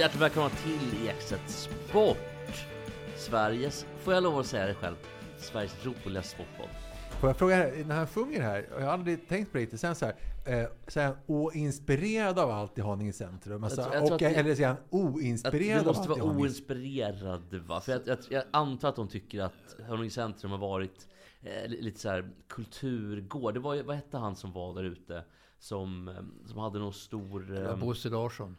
Hjärtligt välkomna till Exet Sport. Sveriges, får jag lov att säga det själv, Sveriges roligaste sportpodd. Får jag fråga, när han sjunger här, jag har aldrig tänkt på det riktigt, sen så här, eh, så här oinspirerad av allt i Haninge centrum? Alltså, Jag tror- jag tror och, att det- eller säger han oinspirerad du av måste allt i vara Haninge oinspirerad va? För jag, jag, jag antar att de tycker att Haninge centrum har varit eh, li- lite så här kulturgård. Det var vad hette han som var där ute? Som, eh, som hade någon stor... Eh, Bosse Larsson.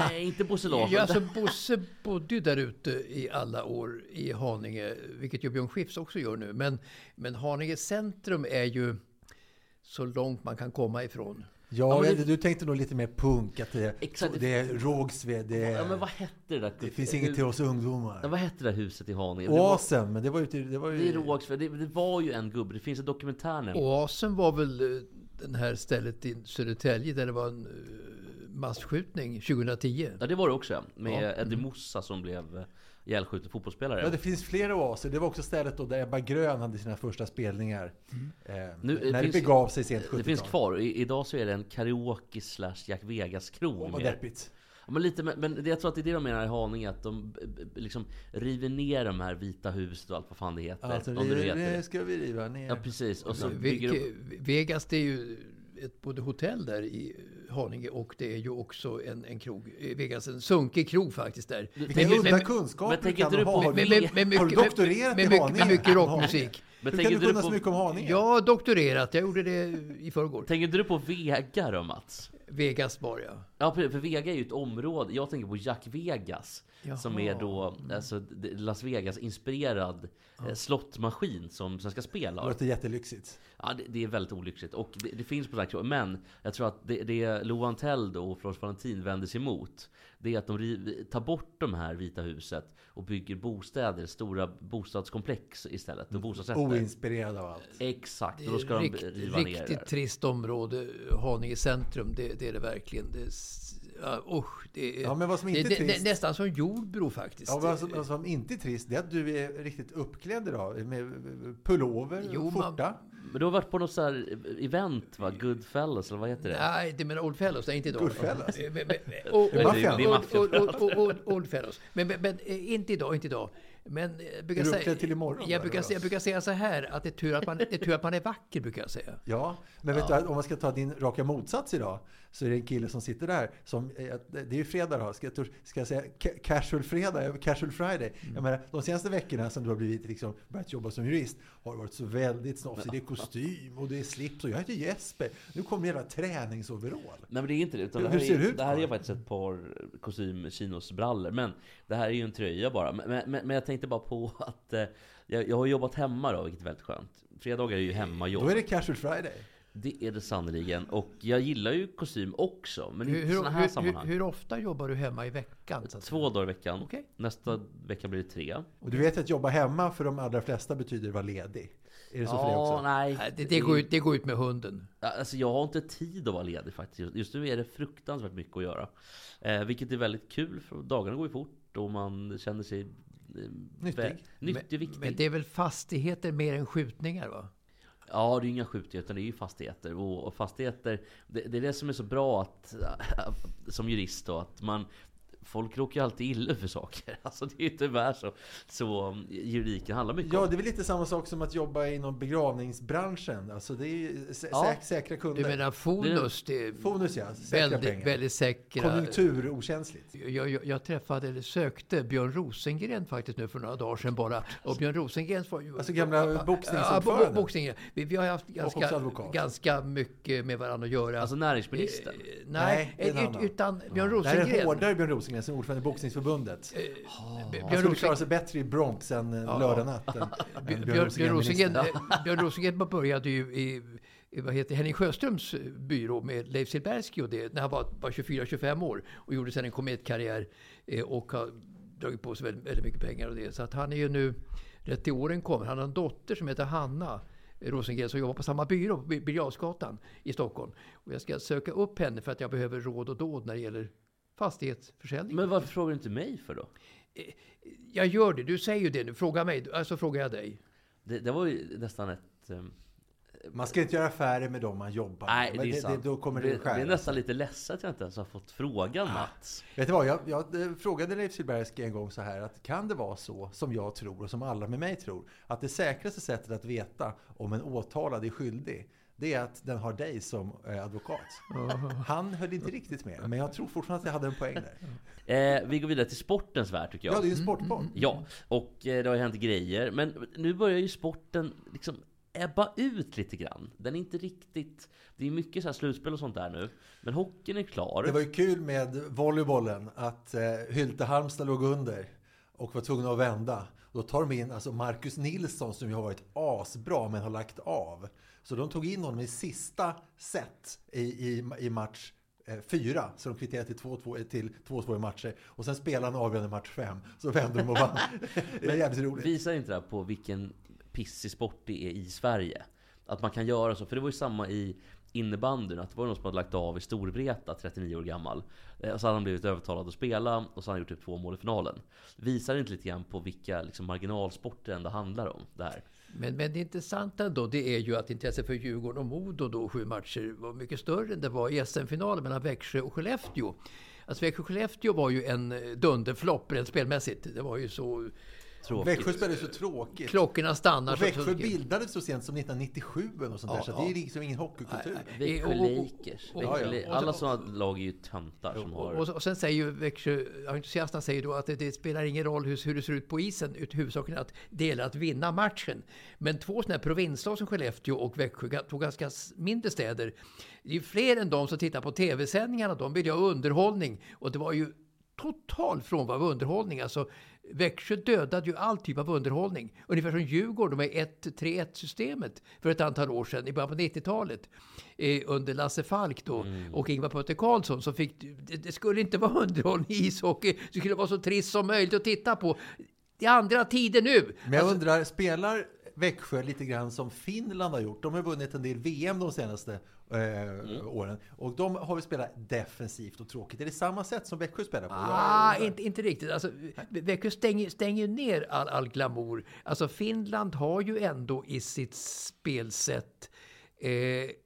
Nej, inte Bosse Larsson. Ja, alltså Bosse bodde ju där ute i alla år i Haninge, vilket ju Björn Skifs också gör nu. Men, men Haninge centrum är ju så långt man kan komma ifrån. Ja, men det- du tänkte nog lite mer punk, att det, Exakt. det är Rågsved, det, ja, men vad hette det där? det finns inget till oss ungdomar. Ja, vad hette det där huset i Haninge? Det var, Oasen, men det var ju... Det var det, ju är Rågsved. det, det var ju en gubbe, det finns en dokumentär nämligen. Oasen var väl eh, den här stället i Södertälje där det var en masskjutning 2010. Ja det var det också. Med Ja. Eddie Mossa som blev eh, ihjälskjuten fotbollsspelare. Ja, det finns flera oaser. Det var också stället då där Ebba Grön hade sina första spelningar. Eh, Nu, eh, när finns- det begav sig sent 70-tal. Det finns kvar. I, idag så är det en karaoke slash Jack Vegas-krog. Åh, vad deppigt. Ja, men lite, men, det, jag tror att det är det de menar i Haninge. Att de liksom river ner de här vita huset och allt vad fan det heter. Alltså, om det det, heter det det. ska vi riva ner. Ja precis. Och så Ve- bygger de... Vegas det är ju ett både hotell där i Haninge och det är ju också en, en krog. Vegas, en sunkig krog faktiskt där. Vilka Men- udda kunskaper men du tänker kan du ha. på- Har med, du- med, med, med, har du mycket- doktorerat med, i med, Haninge? med mycket rockmusik. Men Hur tänker kan du kunna på, så mycket om Haninge? Jag har doktorerat, jag gjorde det i förrgår. Tänker du på Vega då Mats? Vegas jag. Ja precis, för Vega är ju ett område. Jag tänker på Jack Vegas. Som är då alltså, Las Vegas inspirerad eh, slottmaskin som Svenska Spel Det har. låter jättelyxigt. Ja, det, det är väldigt olyckligt. Och det, det finns på sagt Men jag tror att det, det Loan Tell och Florence Valentin vänder sig emot. Det är att de tar bort de här Vita huset och bygger bostäder, stora bostadskomplex istället. Och bostadsrätter. Oinspirerad av allt. Exakt, Det och då ska är de rikt, riva ner riktigt det. trist område, Haninge centrum. Det, det är det verkligen. Det ja, usch, det är, Ja, men vad som inte det, är det, trist- nä- nästan som Jordbro faktiskt. Ja, vad som, vad som inte är trist, det är att du är riktigt uppklädd idag. Med pullover Jo, skjorta. Men du har varit på något så här event va? Goodfellas eller vad heter det? Nej, det menar Old Fellows, nej inte idag. Goodfellas? Eh, men- men- Det. Det inte idag, inte idag. Men eh, jag brukar Är du säga, till imorgon jag, brukar, jag brukar säga så här, att det är tur att man, det är, tur att man är vacker, brukar jag säga. Ja, men vet du, om man ska ta din raka motsats idag så är det en kille som sitter där som, eh, det är ju fredag då, ska ska jag säga ca- casual fredag, casual friday. Mm. Jag menar, de senaste veckorna som du har blivit liksom, börjat jobba som jurist har det varit så väldigt snofsigt. Det är kostym och det är slips och jag heter Jesper. Nu kommer hela träningsoverall. Nej men det är inte det. Utan det här hur ser är, det ut, Det här är faktiskt ett par kostym chinosbrallor. Men det här är ju en tröja bara. Men, men, men jag tänkte bara på att eh, jag, jag har jobbat hemma då, vilket är väldigt skönt. Fredagar är ju hemmajobb. Då är det casual friday. Det är det sannerligen. Och jag gillar ju kostym också. Men Hur, inte i hur, sådana här hur, hur, sammanhang. hur ofta jobbar du hemma i veckan? Så att säga? Två dagar i veckan. Okej. Nästa vecka blir det tre. Och du vet att jobba hemma för de allra flesta betyder vara ledig. Är det så för dig också? nej. Det, det, går ut, det går ut med hunden. Ja, Alltså jag har inte tid att vara ledig faktiskt. Just- nu är det fruktansvärt mycket att göra. Eh, vilket är väldigt kul för dagarna går ju fort och man känner sig Nyttig. Nyttig, viktig. Men det är väl fastigheter mer än skjutningar va? Ja, det är ju inga skjutningar utan det är ju fastigheter. Och, och fastigheter, det, det är det som är så bra att, som jurist då, att man folk råkar ju alltid illa för saker. Alltså det är ju tyvärr så. Så um, juridiken handlar mycket Ja, om. det är väl lite samma sak som att jobba inom begravningsbranschen. Alltså det är ju sä- Ja. säk- säkra kunder. Du menar Fonus, det är Fonus ja, säkra väldigt, pengar. väldigt säkra. Konjunkturokänsligt. Jag, jag, jag träffade, eller sökte, Björn Rosengren faktiskt nu för några dagar sedan bara. Och Björn Rosengren var ju... Alltså gamla Ja, boxningsordföranden. bo- boxning. Vi, vi har haft ganska, ganska mycket med varandra att göra. Alltså näringsministern. Eh, Nej, nej, det är en ut- annan. utan Björn Det här är Rosengren. hårdare Björn Rosengren som är ordförande i boxningsförbundet. Eh, Han skulle klara sig bättre i Bronx än eh, Ja. lördag natt. än- än Björn, Rosengren, eh, började ju i, vad heter, Henning Sjöströms byrå med Leif Silbersky och det, när han var, var 24-25 år och gjorde sedan en kometkarriär och har dragit på sig väldigt, väldigt mycket pengar och det. Så att han är ju nu, rätt till åren kommer, han har en dotter som heter Hanna Rosengren som jobbar på samma byrå på Birger i Stockholm. Och jag ska söka upp henne för att jag behöver råd och dåd när det gäller fastighetsförsäljning. Men varför frågar du inte mig för då? Jag gör det, du säger ju det nu. Fråga mig, alltså frågar jag dig. Det, det var ju nästan ett... um, Man ska inte göra affärer med dem man jobbar Nej, med. det är Men sant. då kommer det, det det är nästan lite ledset att jag inte ens har fått frågan Mats. Vet du vad, jag, jag eh, frågade Leif Silbersky en gång så här att kan det vara så som jag tror och som alla med mig tror att det säkraste sättet att veta om en åtalad är skyldig det är att den har dig som eh, advokat. Han höll inte riktigt med, men jag tror fortfarande att jag hade en poäng där. Eh, vi går vidare till sportens värld tycker jag. Ja, det är ju en sportboll. Ja, och eh, det har ju hänt grejer. Men nu börjar ju sporten liksom ebba ut lite grann. Den är inte riktigt... Det är mycket så här slutspel och sånt där nu. Men hockeyn är klar. Det var ju kul med volleybollen att eh, Hylte Halmstad låg under och var tvungna att vända. Då tar de in alltså Marcus Nilsson som ju har varit asbra men har lagt av. Så de tog in honom i sista set i, i, i match eh, fyra. Så de kvitterade till 2-2 till 2-2 i matcher. Och sen spelade han avgörande match fem. Så vände de och vann. det är jävligt roligt. Visar inte det här på vilken pissig sport det är i Sverige? Att man kan göra så. För det var ju samma i innebandyn. Att det var någon som hade lagt av i Storvreta, 39 år gammal. Eh, Och så hade han blivit övertalad att spela och så hade han gjort typ två mål i finalen. Visar det inte lite grann på vilka liksom, marginalsporter det ändå handlar om? Det här? Men, men det intressanta då, det är ju att intresset för Djurgården och Modo då, sju matcher, var mycket större än det var i SM-finalen mellan Växjö och Skellefteå. Alltså Växjö-Skellefteå var ju en dunderflopp rent spelmässigt. Det var ju så... Tråkigt. Växjö spelade så tråkigt. Klockorna stannar. Och så- Växjö så- bildades så sent som 1997 och sånt där, Ja, så ja. det är liksom ingen hockeykultur. Växjö Lakers. Växjö ja, ja. Alla sådana lag är ju töntar som har... Och, och sen säger ju Växjö, entusiasterna säger då att det, det spelar ingen roll hur, hur det ser ut på isen, ut huvudsaken är att det gäller att vinna matchen. Men två sådana här provinslag som Skellefteå och Växjö, två ganska mindre städer, det är ju fler än de som tittar på tv-sändningarna, de vill ju ha underhållning. Och det var ju total frånvaro av underhållning. Alltså, Växjö dödade ju all typ av underhållning. Ungefär som Djurgården med 1-3-1-systemet för ett antal år sedan, i början på 90-talet. Eh, under Lasse Falk då och Ingvar Putte Karlsson. Så fick, det, det skulle inte vara underhållning i ishockey. Det skulle vara så trist som möjligt att titta på. Det är andra tider nu. Men jag undrar, spelar Växjö lite grann som Finland har gjort? De har vunnit en del VM de senaste eh, åren. Och de har väl spelat defensivt och tråkigt. Är det samma sätt som Växjö spelar på? Ah, undrar. inte, inte riktigt. Alltså, Växjö stänger, stänger ner all, all glamour. Alltså Finland har ju ändå i sitt spelsätt eh,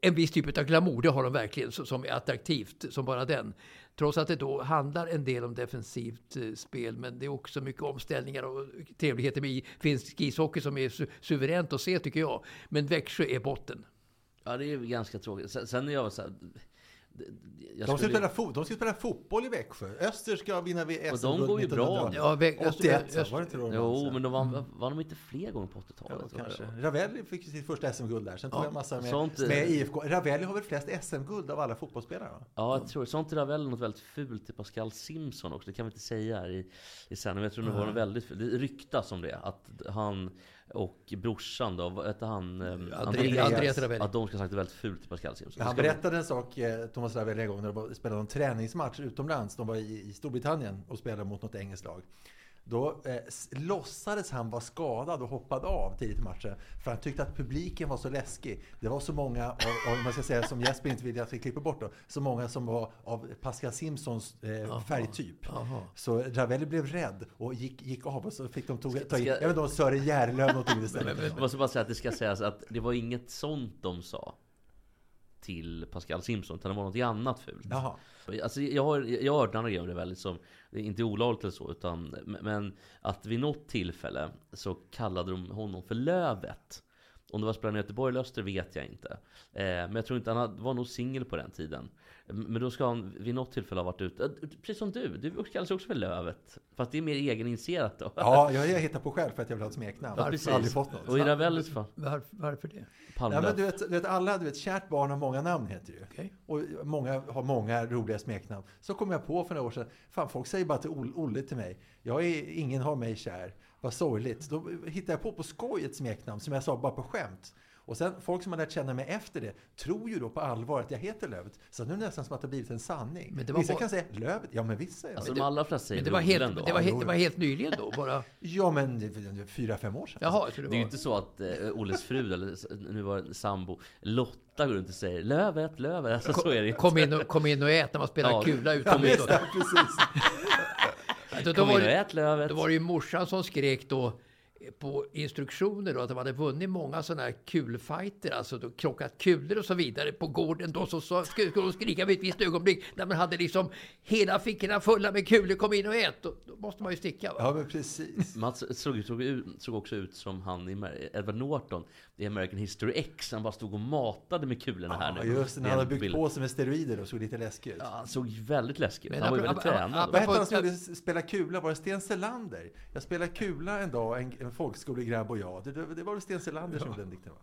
en viss typ av glamour. Det har de verkligen, som är attraktivt som bara den. Trots att det då handlar en del om defensivt eh, spel, men det är också mycket omställningar och trevligheter med i finsk ishockey som är su suveränt att se tycker jag. Men Växjö är botten. Ja, det är ganska tråkigt. Sen, sen är jag så här, jag De ska, skulle- spela fo- de ska spela fotboll i Växjö. Öster ska vinna vid Och SM de går ju bra. Ja, Vä- 81 Öster- så var det inte då Jo, vann men de var, var de inte fler gånger på 80-talet? Ja, det? Ravelli fick sitt första SM-guld där. Sen tog Ja, jag massa med, sånt- med IFK. Ravelli har väl flest SM-guld av alla fotbollsspelare? Va? Ja, jag tror Sånt är väl något väldigt fult till Pascal Simpson också. Det kan vi inte säga här i, i sändningen. Men jag tror det var något väldigt fult. Det ryktas om det. Att han och brorsan då, vad hette han? ehm, Andreas, Andreas Ravelli. Att de ska ha sagt det väldigt fult till Pascal Simpson. Han berättade en sak, eh, Thomas Ravelli, en gång när de spelade en träningsmatch utomlands. De var i, i Storbritannien och spelade mot något engelskt lag. Då eh, låtsades han vara skadad och hoppade av tidigt i matchen. För han tyckte att publiken var så läskig. Det var så många, av, om man ska säga som Jesper inte vill att vi klipper bort då, så många som var av Pascal Simpsons eh, färgtyp. Jaha. Så Ravelli blev rädd och gick, gick av och så fick de tog, ta in, ska- jag vet inte om Sören Järlöv någonting istället. Jag måste bara säga att det ska sägas att det var inget sånt de sa. till Pascal Simpson, utan det var något annat fult. Jaha. Alltså jag har, jag har hört andra grejer om det väldigt som, det är inte olagligt eller så, utan, men att vid något tillfälle så kallade de honom för Lövet. Om det var spelaren i Göteborg eller Öster vet jag inte. Eh, men jag tror inte, han var nog singel på den tiden. Men då ska han vid något tillfälle ha varit ute, eh, precis som du, du kallas också för Lövet. Fast det är mer egeninitierat då. Ja, jag, hittar på själv för att jag vill ha ett smeknamn. Ja, jag precis. har aldrig fått något. Och i Ravellis fall, Var, varför det? Palme. Ja, men du vet, du vet, alla, du vet, kärt barn har många namn heter det ju. Okej. Och många har många roliga smeknamn. Så kom jag på för några år sedan, fan folk säger bara till Ol- Olle till mig. Jag är, ingen har mig kär. Vad sorgligt. Då hittade jag på på skoj ett smeknamn som jag sa bara på skämt. Och sen folk som har lärt känna mig efter det tror ju då på allvar att jag heter Lövet. Så nu är det nästan som att det har blivit en sanning. Men det var vissa bara- kan säga Lövet, ja men vissa är Alltså det. de allra flesta säger Men det var, helt, ändå. det, var helt, det var helt nyligen då? Bara, Ja men fyra, fem år sedan. jaha, det Det är ju var... inte så att eh, Olles fru, eller nu var det sambo, Lotta går runt och säger Lövet, Lövet. Alltså så är det. Kom in, och, kom in och ät när man spelar Ja, kula utomhus. Ja, precis. Då, då, var ät Lövet. då var det ju morsan som skrek då på instruktioner då, att de hade vunnit många sådana här kulfighter, alltså då krockat kulor och så vidare på gården. Då så, så skulle de skrika vid ett visst ögonblick när man hade liksom hela fickorna fulla med kulor, kom in och ät. Då, då måste man ju sticka. Va? Ja men precis. Mats såg, såg, såg också ut som han i Edward Norton i American History X. Han bara stod och matade med kulorna här Ja, nu. just det, han hade byggt bild. på sig med steroider och såg lite läskig ut. Ja, han såg väldigt läskig ut. Men Han var ju väldigt tränad. Vad hette han som gjorde spela kula? Var det Sten Selander? Jag spelade kula en dag, en, en folkskolegrabb och jag. Det, det, det var väl Sten Selander som gjorde den dikten va?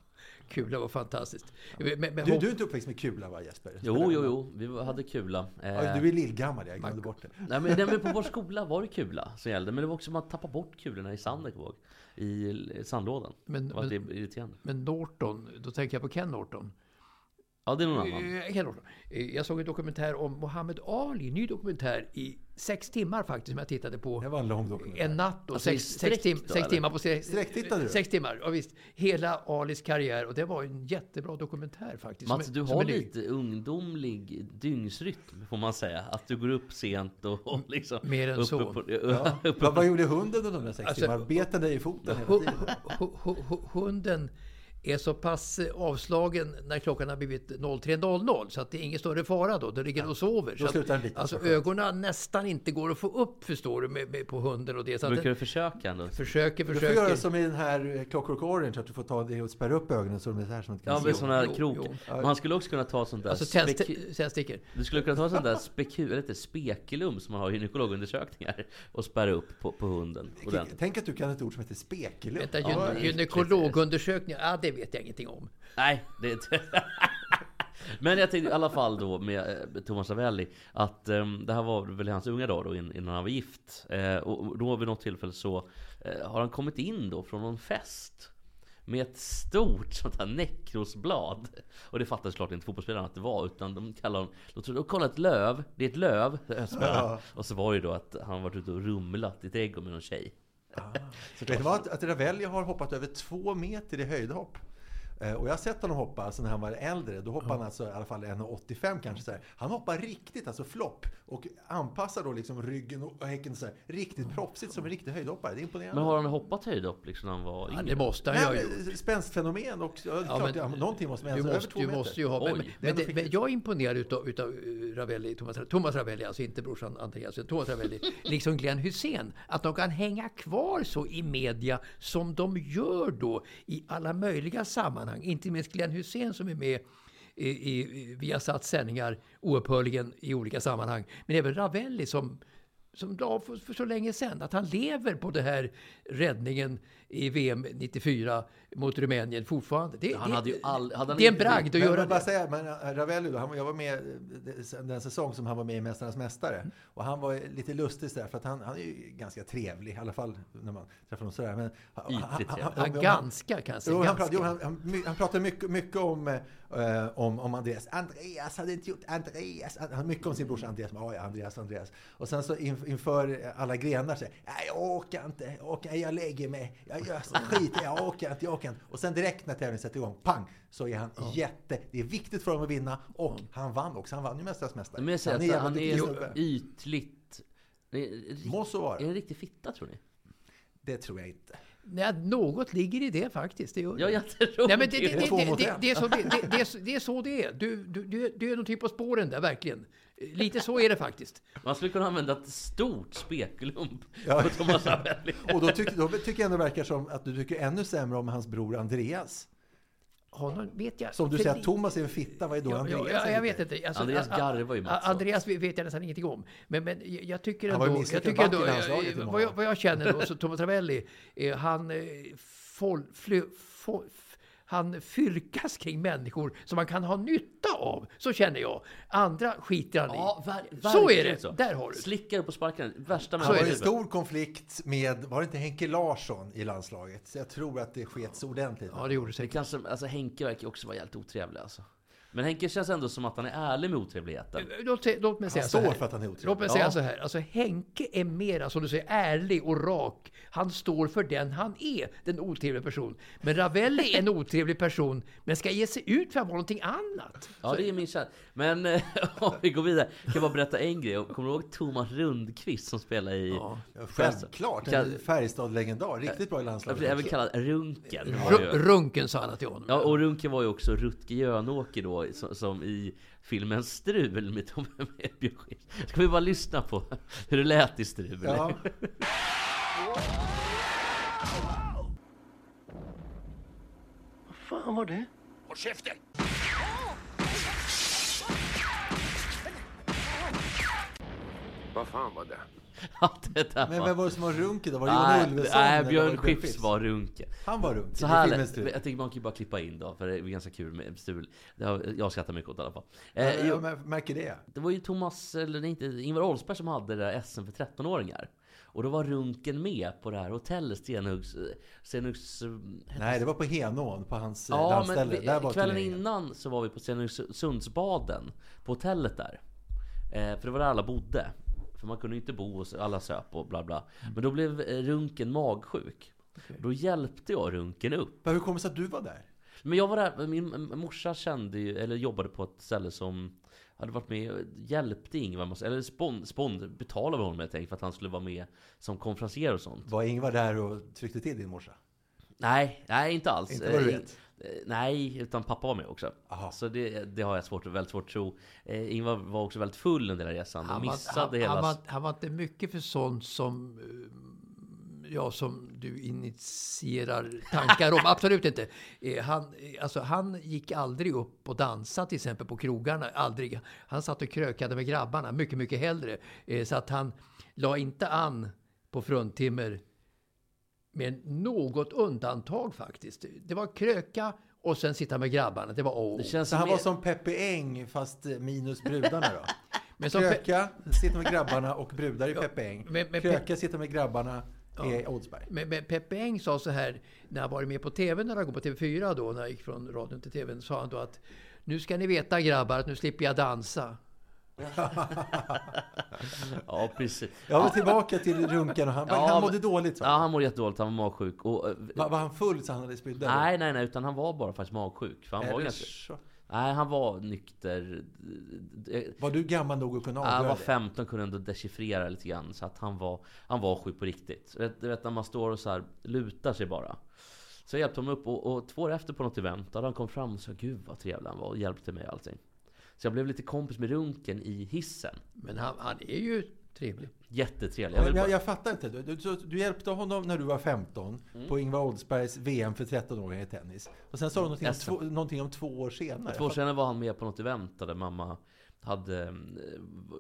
Kula var fantastiskt. Men, men, Du, du är inte uppväxt med kula va Jesper? Jo, jo, jo. Vi hade kula. Eh, Ja, du är lillgammal, jag glömde bort det. nej, men, nej, men på vår skola var det kula som gällde. Men det var också man tappade bort kulorna i sanden, kommer jag ihåg. I sandlådan. Men- men- det irriterande. men Norton, då tänker jag på Ken Norton. Ja, det är någon annan. Eh, Ken Norton. Eh, Jag såg en dokumentär om Muhammad Ali, ny dokumentär i sex timmar faktiskt, som jag tittade på. Det var en lång dokumentär. En natt och Alltså, sex, sex, sträck tim då, sex timmar på se- Sträcktittade du? Sex timmar, ja visst. Hela Alis karriär och det var en jättebra dokumentär faktiskt. Mats, som- du som har är ny. lite ungdomlig dygnsrytm, får man säga. Att du går upp sent och, och liksom... Mer än uppe så. På, Ja. Vad, gjorde hunden under de där sex Alltså, timmarna? Bet den dig i foten hela tiden? hu- hu- hu- Hunden är så pass avslagen när klockan har blivit 03.00 så att det är ingen större fara då. Då ligger den och sover. Då Så att, bita, alltså så skönt. ögonen nästan inte går att få upp förstår du med, med, på hunden och det. Så Brukar den du försöka ändå? försöker, Du får försöker. göra som i den här eh, Clockwork Orange, att du får ta det och spärra upp ögonen så de är så här som ett Ja, kan med se. sådana här jo, krok. jo. Man skulle också kunna ta sånt där Alltså tändstickor. Du skulle kunna ta sånt där speku, eller spekulum som man har i gynekologundersökningar och spärra upp på, på hunden. Tänk att du kan ett ord som heter spekulum. Vänta, Ja, gyn- är gynekologundersökningar, ja det vet jag ingenting om. Nej, det. Men jag tänkte i alla fall då med eh, Thomas Ravelli att eh, det här var väl hans unga dag då in- innan han var gift. Eh, och då vid något tillfälle så eh, har han kommit in då från någon fest. Med ett stort sånt här nekrosblad. Och det fattade såklart inte fotbollsspelarna att det var. Utan de kallar honom, de trodde, kolla ett löv, det är ett löv. Ja. Och så var det ju då att han varit ute och rumlat i ägg med någon tjej. Ah. Vet du vad? Att, att Ravelli har hoppat över två meter i höjdhopp. Eh, Och jag har sett honom hoppa alltså när han var äldre. Då hoppade han alltså i alla fall 1,85 kanske. Så här. Han hoppar riktigt, alltså flopp. Och anpassar då liksom ryggen och häcken så här. Riktigt proffsigt som en riktig höjdhoppare. Det är imponerande. Men har han hoppat höjdhopp liksom när han var Ja, yngre? det måste han ju ha gjort. men Spänstfenomen och ja, Ja, klart, men ja, någonting måste man Du över måste, två du meter. måste ju ha... Men, Oj. men, Det men, jag är imponerad utav, utav Ravelli, Thomas, Thomas Ravelli, alltså inte brorsan Andreas, utan Thomas Ravelli, liksom Glenn Hussein. Att de kan hänga kvar så i media som de gör då i alla möjliga sammanhang. Inte minst Glenn Hussein som är med i, i Viasats sändningar oupphörligen i olika sammanhang. Men även Ravelli som som la för, för så länge sedan, att han lever på det här räddningen i VM 94 mot Rumänien fortfarande. Det, Han det, hade ju all, hade han det är en bragd att göra jag bara det. säga, men äh, Ravelli då, han, jag var med eh, den säsong som han var med i Mästarnas Mästare. Och han var lite lustig sådär, för att han, han är ju ganska trevlig, i alla fall när man träffar honom sådär. Men, han- Ytligt trevlig. Ja, ganska kan jag säga. Jo, han, ganska. jo, han, han, my- han pratar mycket, mycket om, eh, om, om Andreas. Andreas hade inte gjort Andreas. Han mycket om sin brorsa Andreas. Ja, ja, Andreas, Andreas. Och sen så in, inför alla grenar så Nej, jag orkar inte. Jag, orkar, jag lägger mig. Jag gör så skit. Jag orkar inte, jag orkar inte. Och sen direkt när tävlingen sätter igång, pang, så är han jätte... Det är viktigt för honom att vinna. Och han vann också. Han vann ju Mästarnas Mästare. Men jag säger han att är han är ytligt... Är, Må så vara. är en riktig fitta tror ni? Det tror jag inte. Nej, något ligger i det faktiskt. Det gör Ja, det. jag tror Nej, men det, det, det. det, det, det, det, är så det, det, det, är så- det är så det är. Du, du, du, du är någonting på spåren där, verkligen. Lite så är det faktiskt. Man skulle kunna använda ett stort spekulum Ja. på Thomas Ravelli. Och då, tyck, då tycker jag ändå verkar som att du tycker ännu sämre om hans bror Andreas. Honom vet jag... Som du säger att Thomas är en fitta, vad är då Ja, Andreas? ja, jag vet inte. Alltså, Andreas a- a- garvar ju Mats Andreas vet jag nästan ingenting om. Men, men jag- tycker Han var ju ändå... Jag tycker ändå eh, vad, jag, vad jag känner då, så Thomas Ravelli, eh, han... eh, Fol, fly, fol, han fylkas kring människor som man kan ha nytta av. Så känner jag. Andra skiter han i. Ja, ver- så är det. så. Där har du det. Slickar på sparken. Värsta var människan i i en stor konflikt med, var det inte Henke Larsson i landslaget? Så jag tror att det skets ordentligt. Ja, det gjorde Det säkert. kanske, alltså Henke verkar ju också vara jävligt otrevlig alltså. Men Henke känns ändå som att han är ärlig med otrevligheten. Låt, se- låt mig Han säga så står här. för att han är otrevlig. Låt mig Ja. säga så här. Alltså Henke är mera, som du säger, ärlig och rak. Han står för den han är, den otrevliga person. Men Ravelli är en otrevlig person, men ska ge sig ut för att vara någonting annat. Ja, det är min kär. Men eh, om vi går vidare, kan jag bara berätta en grej. Kommer du ihåg Thomas Rundqvist som spelar i... Ja. Självklart, en Färjestad-legendar. Riktigt bra i landslaget. även kallad Runken. Runken sa alla till honom. Ja, och Runken var ju också Rutger Jönåker då, som, som i filmen Strul med Björn Skifs. Ska vi bara lyssna på hur det lät i Strul? Ja. fan var det? Håll käften! Vad fan var det? Ja, det där Men var... vem var det som var runken då? Var det Nej, Ulveson? nej, Björn Skifs var Runken. Han var runken Så här, tur. jag tycker man kan ju bara klippa in då, för det är ganska kul med har, jag skrattar mycket åt det i alla fall. Eh, jag mär- märker det. det var ju Thomas, eller nej, inte, Ingvar Oldsberg som hade det där SM för 13-åringar. Och då var Runken med på det här hotellet, Stenhuggs... Stenhuggs eh, Nej, det var på Henån, på hans eh, Ja, men landställe. vi, Där var kvällen innan så var vi på Stenungsundsbaden På hotellet där eh, För det var där alla bodde För man kunde inte bo och alla söp och bla bla Men då blev eh, Runken magsjuk Då hjälpte jag Runken upp Men hur kommer det sig att du var där? Men jag var där, min morsa kände ju, eller jobbade på ett ställe som hade varit med och hjälpte Ingvar, eller spond, spond betalade honom helt enkelt för att han skulle vara med som konferencier och sånt. Var Ingvar där och tryckte till din morsa? Nej, nej inte alls. Inte vad du Eh, vet. Eh, Nej, utan pappa var med också. Aha. Så det, det har jag svårt, väldigt svårt att tro. Eh, Ingvar var också väldigt full under den här resan. Han missade han, hela... han, var, han var inte mycket för sånt som eh, ja, som du initierar tankar om. Absolut inte. Eh, Han, alltså, han gick aldrig upp och dansade till exempel på krogarna. Aldrig. Han satt och krökade med grabbarna mycket, mycket hellre. Så att han la inte an på fruntimmer med något undantag faktiskt. Det var kröka och sen sitta med grabbarna. Det var åh. det känns Så han var som Peppe Eng fast eh, minus brudarna då? Men som Pe- Kröka, sitta med grabbarna och brudar i Peppe Eng. men- men Pe- Kröka, sitta med grabbarna är Oldsberg. Men, men Peppe Eng sa så här, när han varit med på TV några gånger, på TV4 då, när jag gick från radion till TVn, sa han då att nu ska ni veta grabbar att nu slipper jag dansa. Ja, precis. Jag var tillbaka till runken och han, Ja, han mådde dåligt. sa Ja, han. han mådde jättedåligt. Han var magsjuk. Och, eh, Var, var han full så han hade eller? nej, nej, nej. Utan han var bara faktiskt magsjuk. För han Är var ganska... så? Nej, han var nykter. Eh, Var du gammal nog att kunna Han avgöra var det? 15 kunde ändå dechiffrera lite grann. Så att han var, han var sjuk på riktigt. Du vet när man står och så här lutar sig bara. Så jag hjälpte honom upp och, och två år efter på något event, då hade han kom fram och sa Gud vad trevlig han var och hjälpte mig och allting. Så jag blev lite kompis med Runken i hissen. Men han, han är ju trevlig. Jättetrevlig. Jag jag, jag fattar inte. Du, du, du hjälpte honom när du var 15 Mm. på Ingvar Oldsbergs VM för 13-åringar i tennis. Och sen sa du någonting om, två, någonting om två år senare. två år senare var han med på något event där mamma hade eh,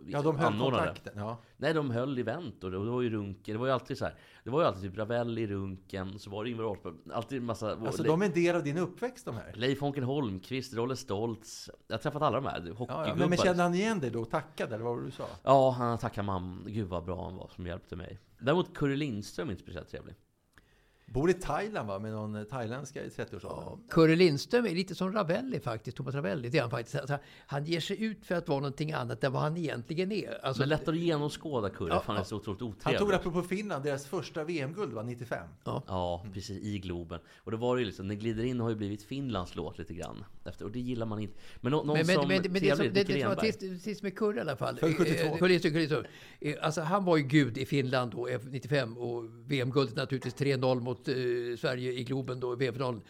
Ja, de höll anordnade. kontakten. Ja. Nej, de höll event och det, och det var ju Runken. Det var ju alltid så här. Det var ju alltid typ Ravelli, Runken, så var det Ingvar Oldsberg. Alltid en massa... Alltså Le- de är en del av din uppväxt de här. Leif Honken Holmqvist, Rolle Stoltz. Jag har träffat alla de här hockeygubbar. ja, men, men kände han igen dig då och tackade eller vad var det du sa? Ja, han tackar mamma. Gud vad bra han var som hjälpte mig. Däremot Curry Lindström är inte speciellt trevlig. Bor i Thailand va? Med någon eh, thailändska i 30-årsåldern. Curre Lindström är lite som Ravelli faktiskt, Thomas Ravelli. Det är han faktiskt. Alltså, han ger sig ut för att vara någonting annat än vad han egentligen är. Alltså, Men lättare att genomskåda Curry, Ja, för han är så otroligt Han otrevlig. tog apropå Finland, deras första VM-guld var 95. Ja, precis. I Globen. Och det var det ju liksom, Den glider in har ju blivit Finlands låt lite grann. Efter, och det gillar man inte. Men nå- någon Men, men, som men, men det, som, trevlig, det, som var sist med Kurre i alla fall. Född 72. Eh, Kurre Lindström. Eh, Alltså han var ju gud i Finland då, eh, 95 och VM-guldet naturligtvis 3-0 mot mot eh, Sverige i Globen då i VM-finalen.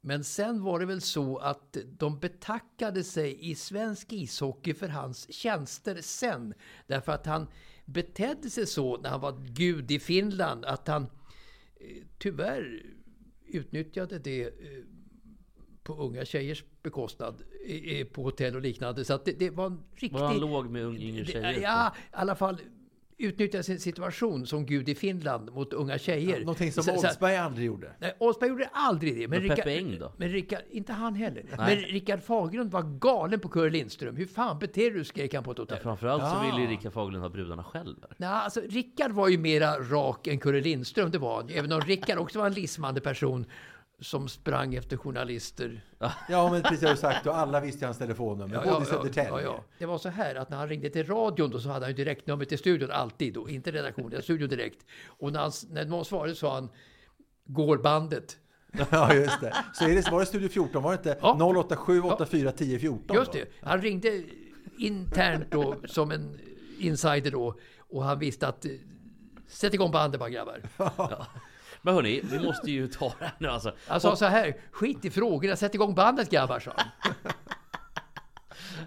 Men sen var det väl så att de betackade sig i svensk ishockey för hans tjänster sen. Därför att han betedde sig så när han var gud i Finland att han eh, tyvärr utnyttjade det eh, på unga tjejers bekostnad eh, på hotell och liknande. Så att det, det var en riktig... Var han låg med ung- yngre Det- tjejer? Ja, i alla fall utnyttja sin situation som gud i Finland mot unga tjejer. Någonting som Så- så- Oldsberg aldrig gjorde. Nej, Osberg gjorde aldrig det. Men, Men Peppe Eng då? Men Rickard, inte han heller. Nej. Men Rickard Fagerlund var galen på Curre Lindström. Hur fan beter du dig, skrek han på ett Ja, hotell. framförallt så Ah. ville ju Rickard Fagerlund ha brudarna själv. eller? Nej, alltså, Rickard var ju mera rak än Curre Lindström, det var han. Även om Rickard också var en lismande person som sprang efter journalister. Ja, men precis har du sagt. Och alla visste hans telefonnummer. både i Södertälje. ja, ja. Det var så här att när han ringde till radion då så hade han ju direktnummer till studion alltid. Då. Inte redaktionen, studion direkt. Och när, han, när någon svarade sa han Går bandet? Ja, just det. Så är det, var det Studio 14? Var det inte Ja. 087 84 10 14? Just det. Han ringde internt då som en insider då. Och han visste att sätt igång bandet bara grabbar. Men hörni, vi måste ju ta det här nu alltså. Han sa så här, skit i frågorna, sätt igång bandet grabbar, sa.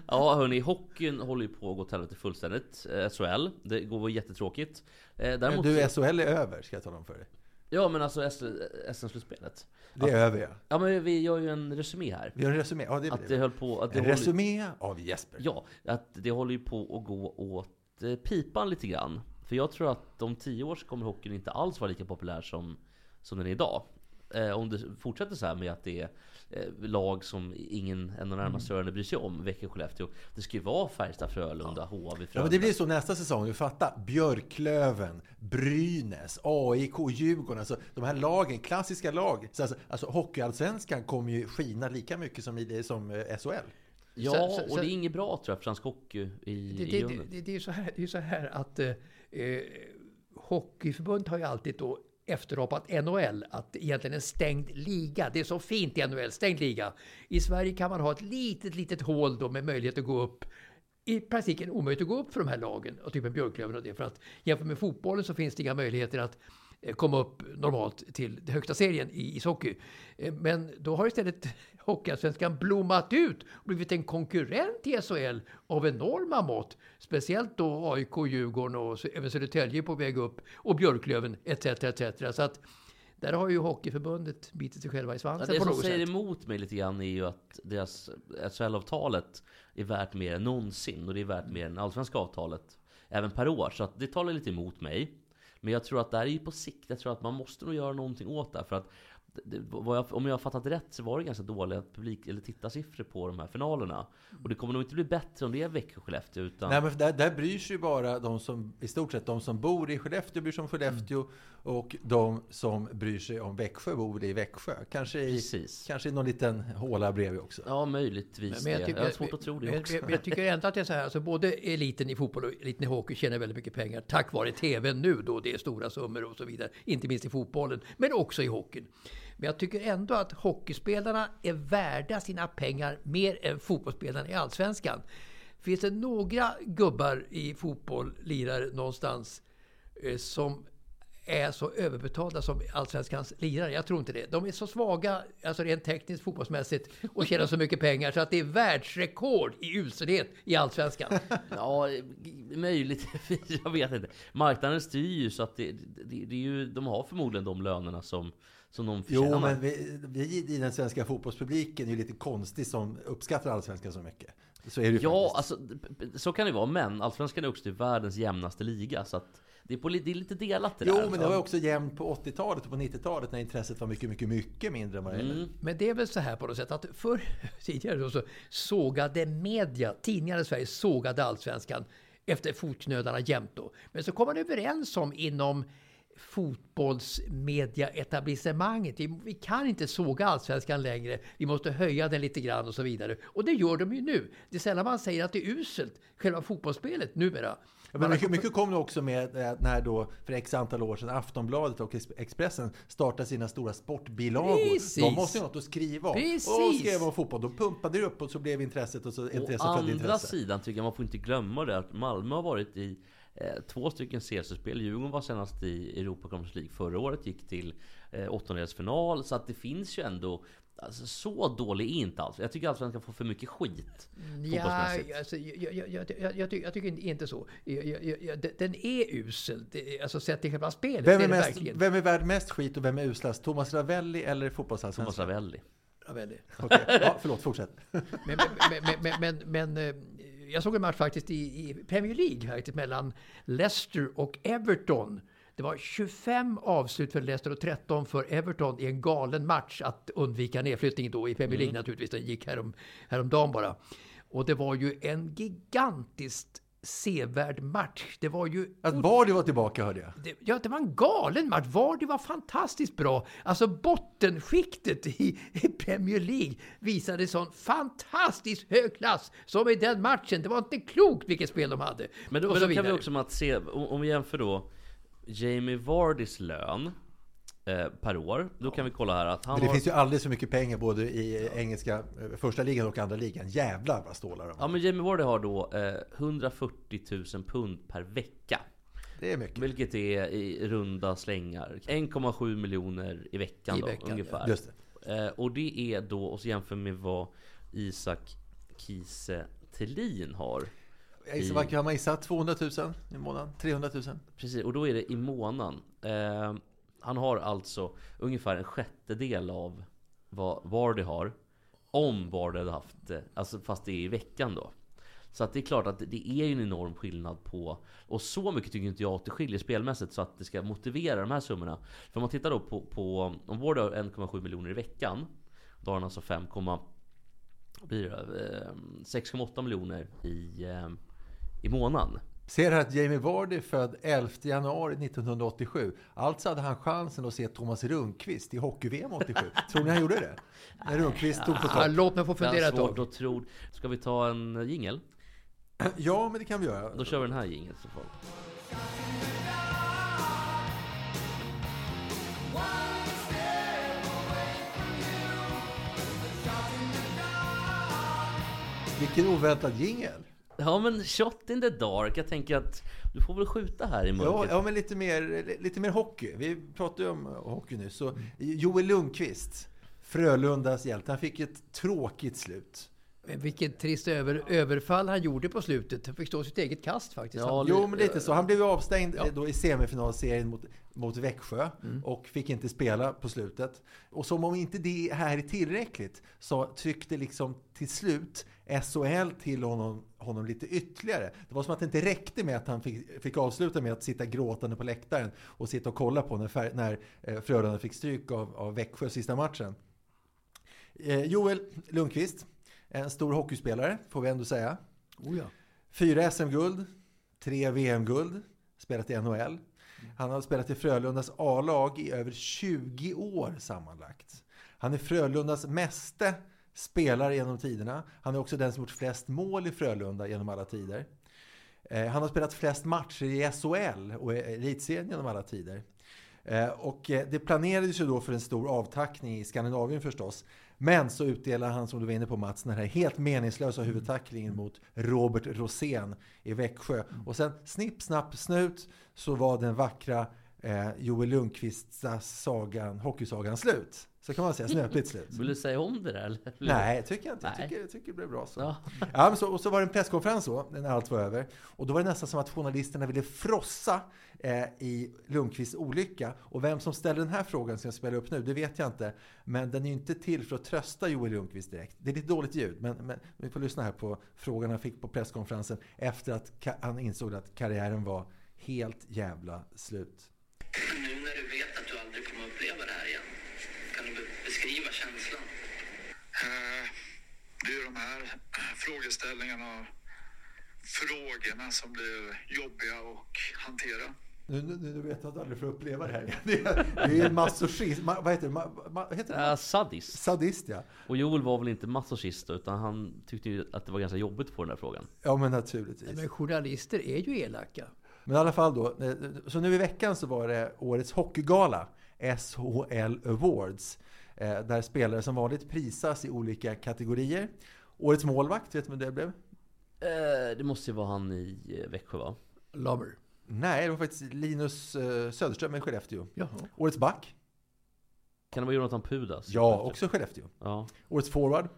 Ja hörni, hockeyn håller ju på att gå åt helvete fullständigt. Eh, SHL, det går jättetråkigt. Eh, Däremot, du, SHL är över, ska jag tala om för dig. Ja men alltså SM-slutspelet. Det är över, ja. Ja men vi gör ju en resumé här. Vi har en resumé. Ja, det Att det. höll på... Att det En håller- resumé av Jesper. Ja, att det håller ju på att gå åt eh, pipan lite grann. För jag tror att om tio år så kommer hockeyn inte alls vara lika populär som, som den är idag. Eh, om det fortsätter så här med att det är eh, lag som ingen en av de närmaste öronen bryr sig om, Växjö, Skellefteå. Det ska ju vara Färjestad, Frölunda, HV, Ja, Frölunda. men det blir så nästa säsong. Du fattar. Björklöven, Brynäs, AIK, Djurgården. Alltså de här lagen, klassiska lag. Så alltså, alltså Hockeyallsvenskan kommer ju skina lika mycket som, i det, som eh, SHL. Ja, Så- så- och det är inget bra tror jag för svensk hockey i, Det, i det, det, det, det är ju så här, det är så här att eh, eh, Hockeyförbundet har ju alltid då efterapat NHL, att egentligen en stängd liga. Det är så fint i NHL, stängd liga. I Sverige kan man ha ett litet, litet hål då med möjlighet att gå upp. I praktiken omöjligt att gå upp för de här lagen, och typ en Björklöven och det. För att jämfört med fotbollen så finns det inga möjligheter att komma upp normalt till den högsta serien i ishockey. Eh, Men då har istället Hockeyallsvenskan blommat ut och blivit en konkurrent till SHL av enorma mått. Speciellt då AIK, Djurgården och även Södertälje på väg upp och Björklöven etc. etc. Så att där har ju Hockeyförbundet bitit sig själva i Ja, svansen det på som något säger sätt. emot mig lite grann är ju att deras SHL-avtalet är värt mer än någonsin och det är värt mer än allsvenska avtalet även per år. Så att det talar lite emot mig. Men jag tror att det här är ju på sikt. Jag tror att man måste nog göra någonting åt det. här, För att det- jag, om jag har fattat rätt så var det ganska dåliga publik eller tittarsiffror på de här finalerna. Och det kommer nog inte bli bättre om det är Växjö-Skellefteå. Utan Nej, men där, där bryr sig ju bara de som, i stort sett de som bor i Skellefteå bryr sig om Skellefteå och de som bryr sig om Växjö bor i Växjö. Kanske i, Precis. kanske i någon liten håla bredvid också. Ja, möjligtvis det. Jag, har svårt att tro det men, också. Men, men jag tycker ändå att det är så här, alltså både eliten i fotboll och eliten i hockey tjänar väldigt mycket pengar tack vare TV nu då det är stora summor och så vidare. Inte minst i fotbollen, men också i hockeyn. Men jag tycker ändå att hockeyspelarna är värda sina pengar mer än fotbollsspelarna i Allsvenskan. Finns det några gubbar i fotboll, lirare någonstans, eh, som är så överbetalda som allsvenskans lirare. Jag tror inte det. De är så svaga, alltså rent tekniskt fotbollsmässigt, och tjänar så mycket pengar så att det är världsrekord i uselhet i allsvenskan. Ja, möjligt. Jag vet inte. Marknaden styr ju så att det, det, det är ju, de har förmodligen de lönerna som, som de förtjänar. Jo, men vi, vi i den svenska fotbollspubliken är ju lite konstig som uppskattar allsvenskan så mycket. Så är det Ja, faktiskt. alltså så kan det vara. Men Allsvenskan är också till världens jämnaste liga. Så att det, är på, det är lite delat det Jo, där. men det var också jämnt på 80-talet och på 90-talet när intresset var mycket, mycket, mycket mindre än vad det är. Mm. Men det är väl så här på något sätt att förr, tidigare så sågade media, tidningar i Sverige sågade allsvenskan efter fotknölarna jämt då. Men så kom man överens om inom fotbollsmediaetablissemanget. Vi, vi kan inte såga allsvenskan längre. Vi måste höja den lite grann och så vidare. Och det gör de ju nu. Det är sällan man säger att det är uselt, själva fotbollsspelet numera. Ja, men mycket, mycket kom det också med eh, när då för x antal år sedan Aftonbladet och Ex- Expressen startade sina stora sportbilagor. Precis. De måste ju något att skriva om. Precis. Och skrev om fotboll. Då pumpade det upp och så blev intresset och så Å intresset födde andra intresse. sidan tycker jag man får inte glömma det att Malmö har varit i två stycken CL-spel. Djurgården var senast i Europa Conference League förra året, gick till eh, åttondelsfinal. Så att det finns ju ändå Alltså, så dålig är inte alls. Jag tycker Allsvenskan får för mycket skit. Ja, fotbollsmässigt. alltså, jag, jag, jag, jag, jag, tycker, jag tycker inte så. Jag, jag, jag, den- är usel, alltså sett till själva spelet. Vem är, mest, verkligen. vem är värd mest skit och vem är uslast? Thomas Ravelli eller Thomas fotbollsallsvenskan? Ravelli. Ja, väldigt. Okej, ja, förlåt, fortsätt. Men, men, men, men, men, men eh, jag såg en match faktiskt i, i Premier League faktiskt, mellan Leicester och Everton. Det var 25 avslut för Leicester och 13 för Everton i en galen match att undvika nedflyttning då i Premier League naturligtvis. Den gick härom, häromdagen bara. Och det var ju en gigantiskt sevärd match. Det var ju Att Vardy var tillbaka hörde jag. det, ja, det var en galen match. Vardy var fantastiskt bra. Alltså bottenskiktet i, i Premier League visade sån fantastiskt hög klass som i den matchen. Det var inte klokt vilket spel de hade. Men då, Och men då kan vi också Mats se, om, om vi jämför då Jamie Vardys lön per år. Då kan vi kolla här att han Men det har... finns ju alldeles för mycket pengar både i engelska eh, första ligan och andra ligan. Jävlar vad stålar de Ja men Jamie Vardy har då eh, 140 000 pund per vecka. Det är mycket. Vilket är i runda slängar 1,7 miljoner i veckan, I då, veckan, ungefär. Det. Eh, och det är då, och så jämför med vad Isak Kiese Thelin har. Jag gissar, vad kan man gissa? 200 000 i månaden? 300 000? Precis, och då är det i månaden. Han har alltså ungefär en sjättedel av vad Vardy har. Om Vardy hade haft det, alltså fast det är i veckan då. Så att det är klart att det är ju en enorm skillnad på... Och så mycket tycker inte jag att det skiljer spelmässigt så att det ska motivera de här summorna. För om man tittar då på... på om Vardy har 1,7 miljoner i veckan. Då har han alltså 5, blir det? Eh, 6,8 miljoner i, eh, i månaden. Ser här att Jamie Vardy är född 11 januari 1987. Alltså hade han chansen att se Thomas Rundqvist i hockey-VM 87. Tror ni han gjorde det? När Rundqvist tog på Ja, topp. låt mig få fundera ett tag. att tro. Ska vi ta en jingel? Ja, men det kan vi göra. Då kör vi den här jingeln så fall. Vilken oväntad jingel. Ja men shot in the dark. Jag tänker att du får väl skjuta här i Ja, mörkret. ja, men lite mer, lite mer hockey. Vi pratade ju om hockey nu. Så Joel Lundqvist, Frölundas hjälte, han fick ett tråkigt slut. Men Vilket trist över, överfall han gjorde på slutet. Han fick stå sitt eget kast faktiskt. Ja, Han- Jo, men lite så. Han blev avstängd Ja. eh, då i semifinalserien mot, mot Växjö och fick inte spela på slutet. Och som om inte det här är tillräckligt så tryckte liksom till slut SHL till honom, honom lite ytterligare. Det var som att det inte räckte med att han fick, fick avsluta med att sitta gråtande på läktaren och sitta och kolla på när, fär- när eh, Frölunda fick stryk av, av Växjö sista matchen. Eh, Joel Lundqvist, en stor hockeyspelare får vi ändå säga. Oh, ja. Fyra SM-guld, tre VM-guld, spelat i NHL. Han har spelat i Frölundas A-lag i över 20 år sammanlagt. Han är Frölundas meste spelare genom tiderna. Han är också den som gjort flest mål i Frölunda genom alla tider. Eh, han har spelat flest matcher i SHL och elitserien genom alla tider. Eh, och eh, det planerades ju då för en stor avtackning i Skandinavien förstås. Men så utdelar han, som du var inne på Mats, den här helt meningslösa huvudtacklingen mot Robert Rosén i Växjö. Och sen snipp, snapp, snut så var den vackra eh, Joel Lundqvists sagan, hockeysagan slut. Så kan man säga, snöpligt slut. Vill du säga om det där eller? Nej, tycker jag inte. Jag Nej. tycker, jag tycker det blev bra så. Ja. Ja, så, och så var det en presskonferens då, när allt var över. Och då var det nästan som att journalisterna ville frossa eh, i Lundqvists olycka. Och vem som ställer den här frågan som jag spelar upp nu, det vet jag inte. Men den är ju inte till för att trösta Joel Lundqvist direkt. Det är lite dåligt ljud, men, men vi får lyssna här på frågan han fick på presskonferensen efter att han insåg att karriären var helt jävla slut. Nu när du vet att du aldrig kommer uppleva det här igen, kan du be- beskriva känslan? Eh, Det är de här frågeställningarna och frågorna som blir jobbiga att hantera. Nu, nu, nu vet jag att du aldrig får uppleva det här igen. Det är, det är en masochist. Ma, vad heter det? Ma, ma, vad heter det? Äh, sadist. Sadist, ja. Och Joel var väl inte masochist utan han tyckte ju att det var ganska jobbigt att få den där frågan. Ja, men naturligtvis. Men journalister är ju elaka. Men i alla fall då. eh, Så nu i veckan så var det årets hockeygala, SHL Awards. eh, Där spelare som vanligt prisas i olika kategorier. Årets målvakt, vet du vem det blev? Eh, det måste ju vara han i Växjö va? Lover. Nej, det var faktiskt Linus Söderström i Skellefteå. Jaha. Årets back? Kan det vara Jonathan Pudas? Ja, också Skellefteå. Ja. Årets forward?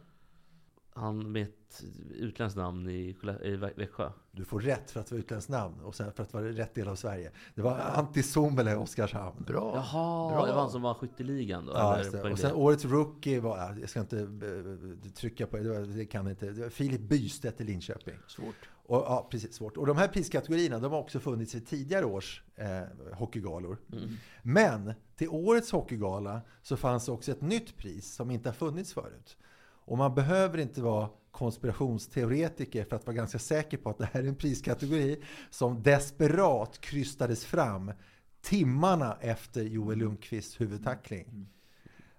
Han med ett utländskt namn i, i Växjö. Du får rätt för att vara utländskt namn och sen för att vara rätt del av Sverige. Det var Antti Suomela i Oskarshamn. Bra. Jaha, Bra. det var han som var skytteligan då? Ja, eller det. Och sen det? årets rookie var, ja, jag ska inte eh, trycka på det, det, var, det kan inte. Det var Filip Bystedt i Linköping. Svårt. Och, ja, precis, svårt. Och de här priskategorierna, de har också funnits vid tidigare års eh, hockeygalor. Men till årets hockeygala så fanns också ett nytt pris som inte har funnits förut. Och man behöver inte vara konspirationsteoretiker för att vara ganska säker på att det här är en priskategori som desperat krystades fram timmarna efter Joel Lundqvists huvudtackling.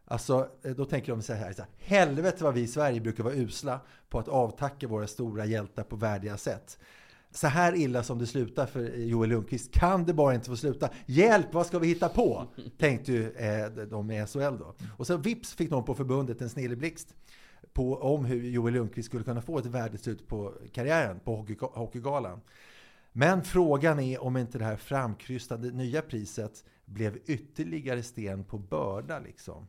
Alltså, eh, då tänker de så här, så här, helvete vad vi i Sverige brukar vara usla på att avtacka våra stora hjältar på värdiga sätt. Så här illa som det slutar för Joel Lundqvist kan det bara inte få sluta. Hjälp, vad ska vi hitta på? Tänkte ju eh, de i SHL då. Och så vips fick någon på förbundet en snilleblixt på, om hur Joel Lundqvist skulle kunna få ett värdigt slut på karriären på hockey, Hockeygalan. Men frågan är om inte det här framkrystade nya priset blev ytterligare sten på börda liksom.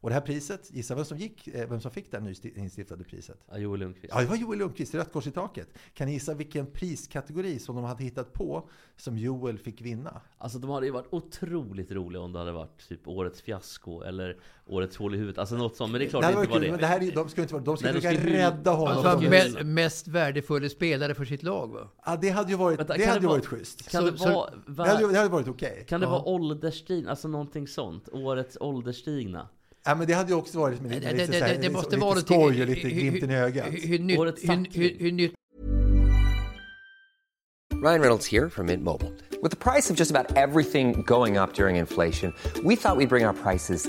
Och det här priset, gissa vem som, gick, eh, vem som fick det här nyinstiftade priset? Ja, Joel Lundqvist. Ja, det var Joel Lundqvist, Rött kors i taket. Kan ni gissa vilken priskategori som de hade hittat på som Joel fick vinna? Alltså de hade ju varit otroligt roliga om det hade varit typ årets fiasko eller årets hål i huvudet. Alltså något sånt. Men det är klart Det det inte var kul, men det. det här är, de ska inte vara, de ska Nej, de försöka ju- rädda honom. Alltså, me- mest värdefulla spelare för sitt lag va? ja, det hade ju varit, Vänta, det hade det vara- varit schysst. Kan Så- det så- vara... Det hade, det hade varit okej. kan det Ja. vara åldersstigna? Alltså någonting sånt? Årets ålderstigna? Ja, men det hade ju också varit med lite, det, lite, det, här, det, det lite- måste skoj och lite glimten i ögat. Hur, hur, hur, nytt Ryan Reynolds here from Mint Mobile. With the price of just about everything going up during inflation, we thought we'd bring our prices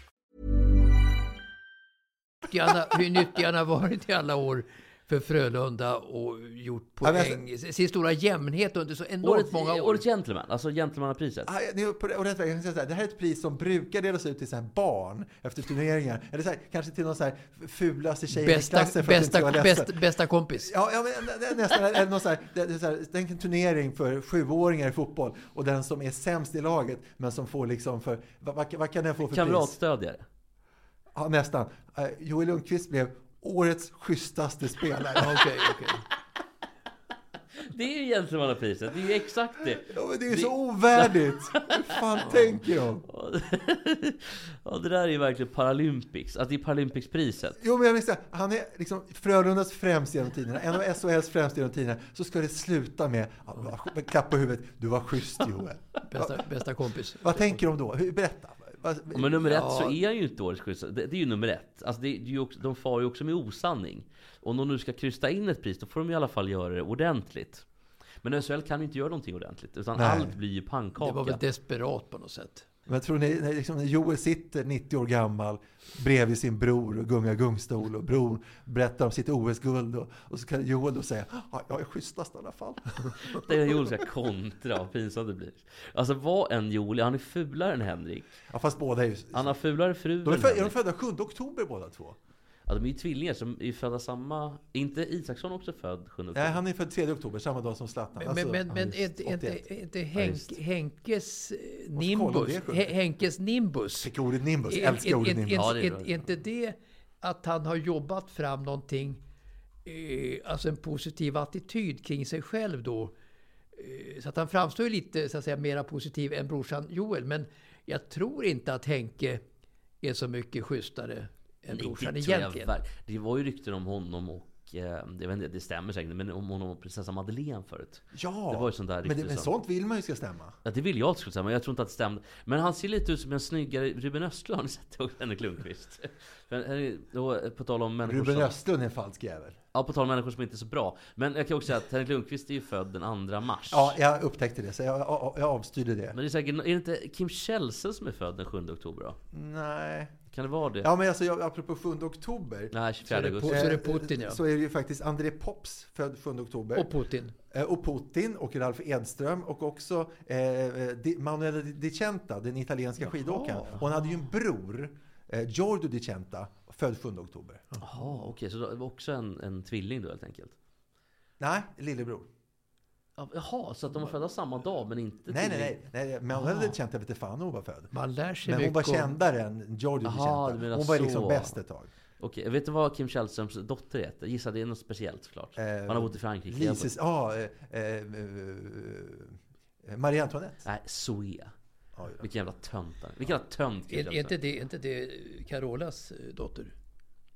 Nyttjarna, hur nyttjarna har varit i alla år för Frölunda och gjort Ja, men poäng. Sin stora jämnhet under så enormt Årets, många år. årets gentleman, alltså gentlemannapriset. Ah, ja, på det- och rätt väg. Jag kan säga så här, Det här är ett pris som brukar delas ut till så här barn efter turneringar. Eller så här, kanske till någon så här fulaste tjejen i Bästa, klassen för att inte bästa, vara ledsen. bästa, kompis. Ja, ja men det är nästan eller någon så här, det är så här, tänk en turnering för sjuåringar i fotboll och den som är sämst i laget men som får liksom för, vad, vad, vad kan den få för pris? Kamratstödjare. Ja, nästan. Eh, Joel Lundqvist blev årets schysstaste spelare. Okej, okej. Det är ju gentlemannapriset, det är ju exakt det. Ja, men det är ju så ovärdigt. Hur fan tänker de? Ja, det där är ju verkligen Paralympics. Att det är Paralympicspriset. Jo, men jag vill säga, han är liksom Frölundas främst genom tiderna, en av SHLs främst genom tiderna. Så ska det sluta med, ja, klapp på huvudet. Du var schysst Joel. Bästa, bästa kompis. Vad tänker de då? Berätta. Vad- Ja, Men nummer ett Ja. så är han ju inte årets schyssta. Det, det är ju nummer ett. Alltså det, det är ju också, de far ju också med osanning. Om de nu ska krysta in ett pris, då får de i alla fall göra det ordentligt. Men SHL kan inte göra någonting ordentligt, utan Nej. allt blir ju Det pannkaka. var väl desperat på något sätt. Men tror ni, när, liksom, när Joel sitter 90 år gammal bredvid sin bror och gungar gungstol och bror berättar om sitt OS-guld och, och så kan Joel då säga ja, jag är schysstast i alla fall. Det är Joel ska kontra, vad pinsamt det blir. Alltså vad en Joel han är fulare än Henrik. Ja, fast båda är ju... Han har fulare fru De är, föd, är de födda 7 oktober båda två? Ja, de är ju tvillingar som är födda samma... Är inte Isaksson också född 7 oktober? Nej, han är född 3 oktober, samma dag som Zlatan. Men, Alltså, men, ja, men just, inte, inte, 81. inte Ja, Henk. Henkes eh, nimbus. är Henkes nimbus. Fick ordet nimbus, Är- älskar är- ordet är- nimbus. Är, är är, är inte det att han har jobbat fram någonting, eh, alltså en positiv attityd kring sig själv då? Eh, så att han framstår ju lite så att säga mera positiv än brorsan Joel. Men jag tror inte att Henke är så mycket schysstare än Nej, brorsan det jag egentligen. Det var ju rykten om honom och eh, det, vet inte, det stämmer säkert, men om honom och prinsessa Madeleine förut. Ja, det var ju sånt där men, det, men sånt vill man ju ska stämma. Ja, det vill jag att det skulle men jag tror inte att det stämde. Men han ser lite ut som en snyggare Ruben Östlund, har ni sett det? Henrik Lundqvist. Eh, då, på tal om människor Ruben som... Östlund är en falsk jävel. Ja, på tal om människor som inte är så bra. Men jag kan också säga att Henrik Lundqvist är ju född den 2 mars. Ja, jag upptäckte det, så jag, jag, jag avstyrde det. Men det är säkert, är det inte Kim Källsen som är född den 7 oktober då? Nej. Kan det vara det? Ja, men alltså, jag, apropå 7 oktober. Nej, 24 Så är det augusti. så är det eh, Putin, ja. Så är det ju faktiskt André Pops född 7 oktober. Och Putin. Eh, Och Putin och Ralf Edström och också eh, Di- Manuela Di Centa, den italienska skidåkaren. Och han hade ju en bror, eh, Giorgio Di Centa, född 7 oktober. Jaha, okej. så det var också en, en tvilling då helt enkelt? Nej, lillebror. Ja, Jaha, så att de var födda samma dag men inte Nej, nej, nej. nej Manuela Di Centa vet inte fan hon var född. Man lär sig Men hon var kändare än Jaha, du Centa. menar Hon var liksom så. bäst ett tag. Okej, vet du vad Kim Källströms dotter heter? Gissa, det är något speciellt såklart. Eh, Han har bott i Frankrike. Lises, ja, eh, eh, eh, Marie Antoinette. Nej, Zoe. Vilken jävla tönt. Vilken jävla tönt Är, är, inte det, är inte det Carolas eh, dotter?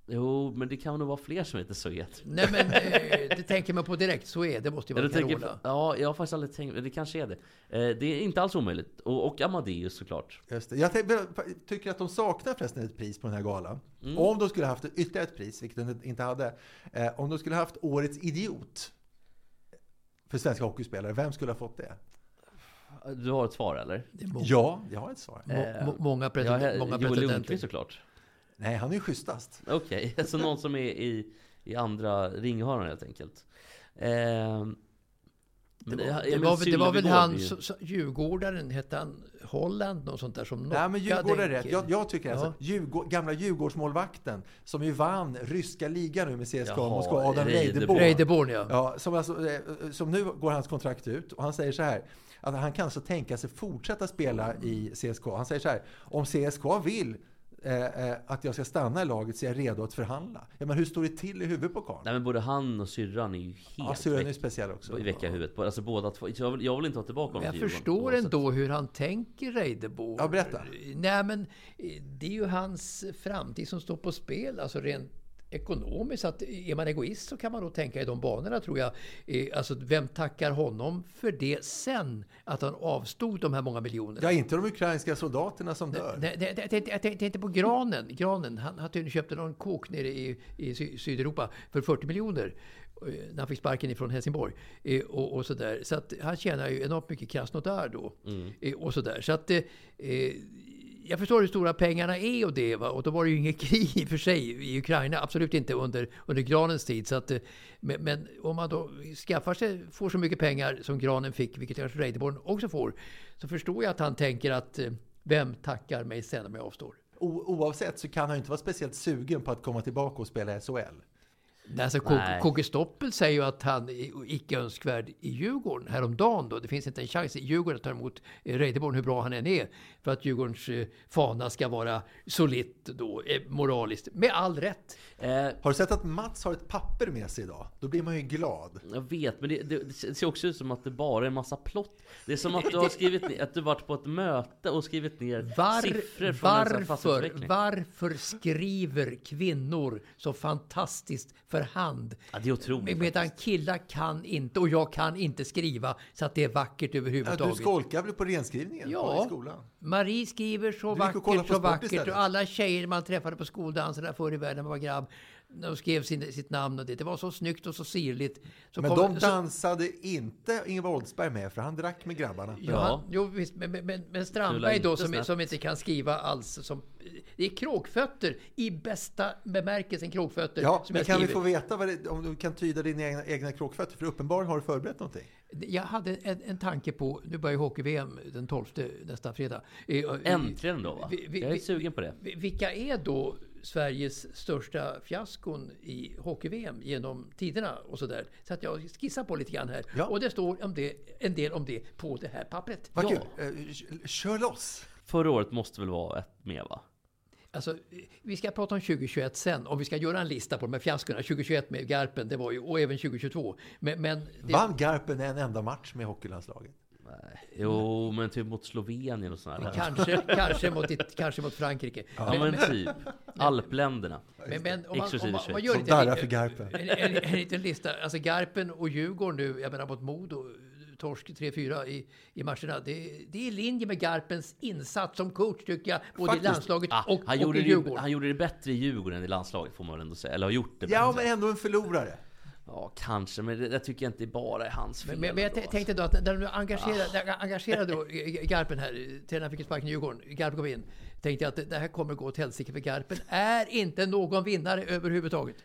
Jo, men det kan nog vara fler som heter Zoe. Nej men eh, det tänker man på direkt. Så är det. måste ju Ja, vara tänker Carola. på, ja, jag har faktiskt aldrig tänkt, det kanske är det. Eh, det är inte alls omöjligt. Och, och Amadeus såklart. Just det. Jag tycker att de saknar förresten ett pris på den här galan. Mm. Om de skulle haft ytterligare ett pris, vilket de inte hade. Eh, om de skulle haft Årets Idiot för svenska hockeyspelare, vem skulle ha fått det? Du har ett svar eller? Ja, jag har ett svar. må, må, många, president, många Joel presidenter. Lundqvist såklart. Nej, han är ju schysstast. Okej, så någon som är i, i andra ringhörnan helt enkelt. Men Det var, det men var, väl- det var väl han, så, så, Djurgårdaren, hette han Holland, något sånt där som Nej, men Djurgården är rätt. Jag, jag tycker alltså, Ja. Djurgård, gamla Djurgårdsmålvakten, som ju vann ryska ligan nu med CSKA Jaha, Moskva, Adam Reideborn. Reideborn. Reideborn, ja. Ja, som, alltså, eh, som nu går hans kontrakt ut och han säger så här att han kan alltså tänka sig fortsätta spela i CSKA. Han säger så här, om CSKA vill eh, eh, att jag ska stanna i laget så är jag redo att förhandla. Ja, men hur står det till i huvudet på karln? Nej men både han och syrran är ju helt Ja, syrran är ju speciell också. i vecka i huvudet. Alltså båda två. Jag vill, jag vill inte ha tillbaka honom jag förstår ändå hur han tänker, Reideborn. Ja, berätta. Nej, men eh, det är ju hans framtid som står på spel, alltså rent ekonomiskt. Att är man egoist så kan man då tänka i de banorna, tror jag. Eh, Alltså, vem tackar honom för det sen? Att han avstod de här många miljonerna? Ja, inte de ukrainska soldaterna som dör. Nej, det, det, det, jag tänkte inte på granen. granen. Han, han tydligen köpte någon kåk nere i, i Sy- Sydeuropa för 40 miljoner. eh, När han fick sparken ifrån Helsingborg. Eh, Och, och sådär. Så att han tjänar ju enormt mycket Krasnodar då. Eh, Och sådär. Så att... eh, jag förstår hur stora pengarna är och det. Va? Och då var det ju inget krig i och för sig i Ukraina. Absolut inte under, under Granens tid. Så att, eh, men, men om man då skaffar sig, får så mycket pengar som Granen fick, vilket kanske Reideborn också får. Så förstår jag att han tänker att eh, vem tackar mig sen om jag avstår? O- oavsett så kan han ju inte vara speciellt sugen på att komma tillbaka och spela SHL. Alltså, KG Stoppel säger ju att han är icke önskvärd i Djurgården häromdagen. Då. Det finns inte en chans i Djurgården att ta emot eh, Reideborn hur bra han än är. För att Djurgårdens eh, fana ska vara solitt då, eh, moraliskt. Med all rätt. Eh, Har du sett att Mats har ett papper med sig idag? Då blir man ju glad. jag vet, men det, det, det ser också ut som att det bara är en massa plott. Det är som att du har skrivit ner, att du varit på ett möte och skrivit ner Var, siffror från en varför, fastighetsutveckling. varför skriver kvinnor så fantastiskt för hand? Ja, det är otroligt. Medan killar kan inte, och jag kan inte skriva så att det är vackert Ja, överhuvudtaget. du skolkar väl på renskrivningen Ja. i skolan? Marie skriver så vackert, så vackert. Och alla tjejer man träffade på skoldanserna förr i världen när man var grabb, de skrev sin, sitt namn och det. Det var så snyggt och så sirligt. Så Men kom- de så- dansade inte Ingvar Oldsberg med, för han drack med grabbarna. Ja, han, jo, visst, men, men, men- Strandberg då som, som inte kan skriva alls. Som, det är kråkfötter i bästa bemärkelsen kråkfötter. Ja, som men jag kan vi skriver. få veta vad det, om du kan tyda dina egna, egna kråkfötter? För uppenbarligen har du förberett någonting. Jag hade en, en tanke på, nu börjar ju hockey-VM den 12 nästa fredag. Eh, Äntligen då va? Vi- vi- jag är vi- sugen på det. Vilka är då Sveriges största fiaskon i hockey-VM genom tiderna och sådär? Så att jag skissar på lite grann här. Ja. Och det står om det, en del om det på det här pappret. Vad Ja. kul! Eh, Kör loss! Förra året måste väl vara ett med va? Alltså, vi ska prata om 2021 sen, om vi ska göra en lista på de här fiaskorna. 2021 med Garpen, det var ju, och även 2022. Men, men det, Vann Garpen en enda match med hockeylandslaget? Jo, men typ mot Slovenien och sådär. Kanske, kanske, mot, it- kanske mot Frankrike. Ja, men typ. Alpländerna. Men, men om man, om man, om man gör Som lite- darrar för Garpen. En, en, en liten lista. Alltså Garpen och Djurgården nu, jag menar mot Modo, torsk 3-4 i, i matcherna. Det, det är i linje med Garpens insats som coach tycker jag, både Faktiskt. i landslaget Ah, och, han, och gjorde i det, Djurgården. han gjorde det bättre i Djurgården än i landslaget får man väl ändå säga. Eller har gjort det Ja, men ändå en förlorare. Ja, kanske. Men det, det tycker jag inte bara är hans fel. Men, men, jag t- tänkte då att när de engagerade, när engagerade då Garpen här, tränaren fick ju sparken i Djurgården, Garpen kom in, tänkte jag att det här kommer gå åt helsike för Garpen är inte någon vinnare överhuvudtaget.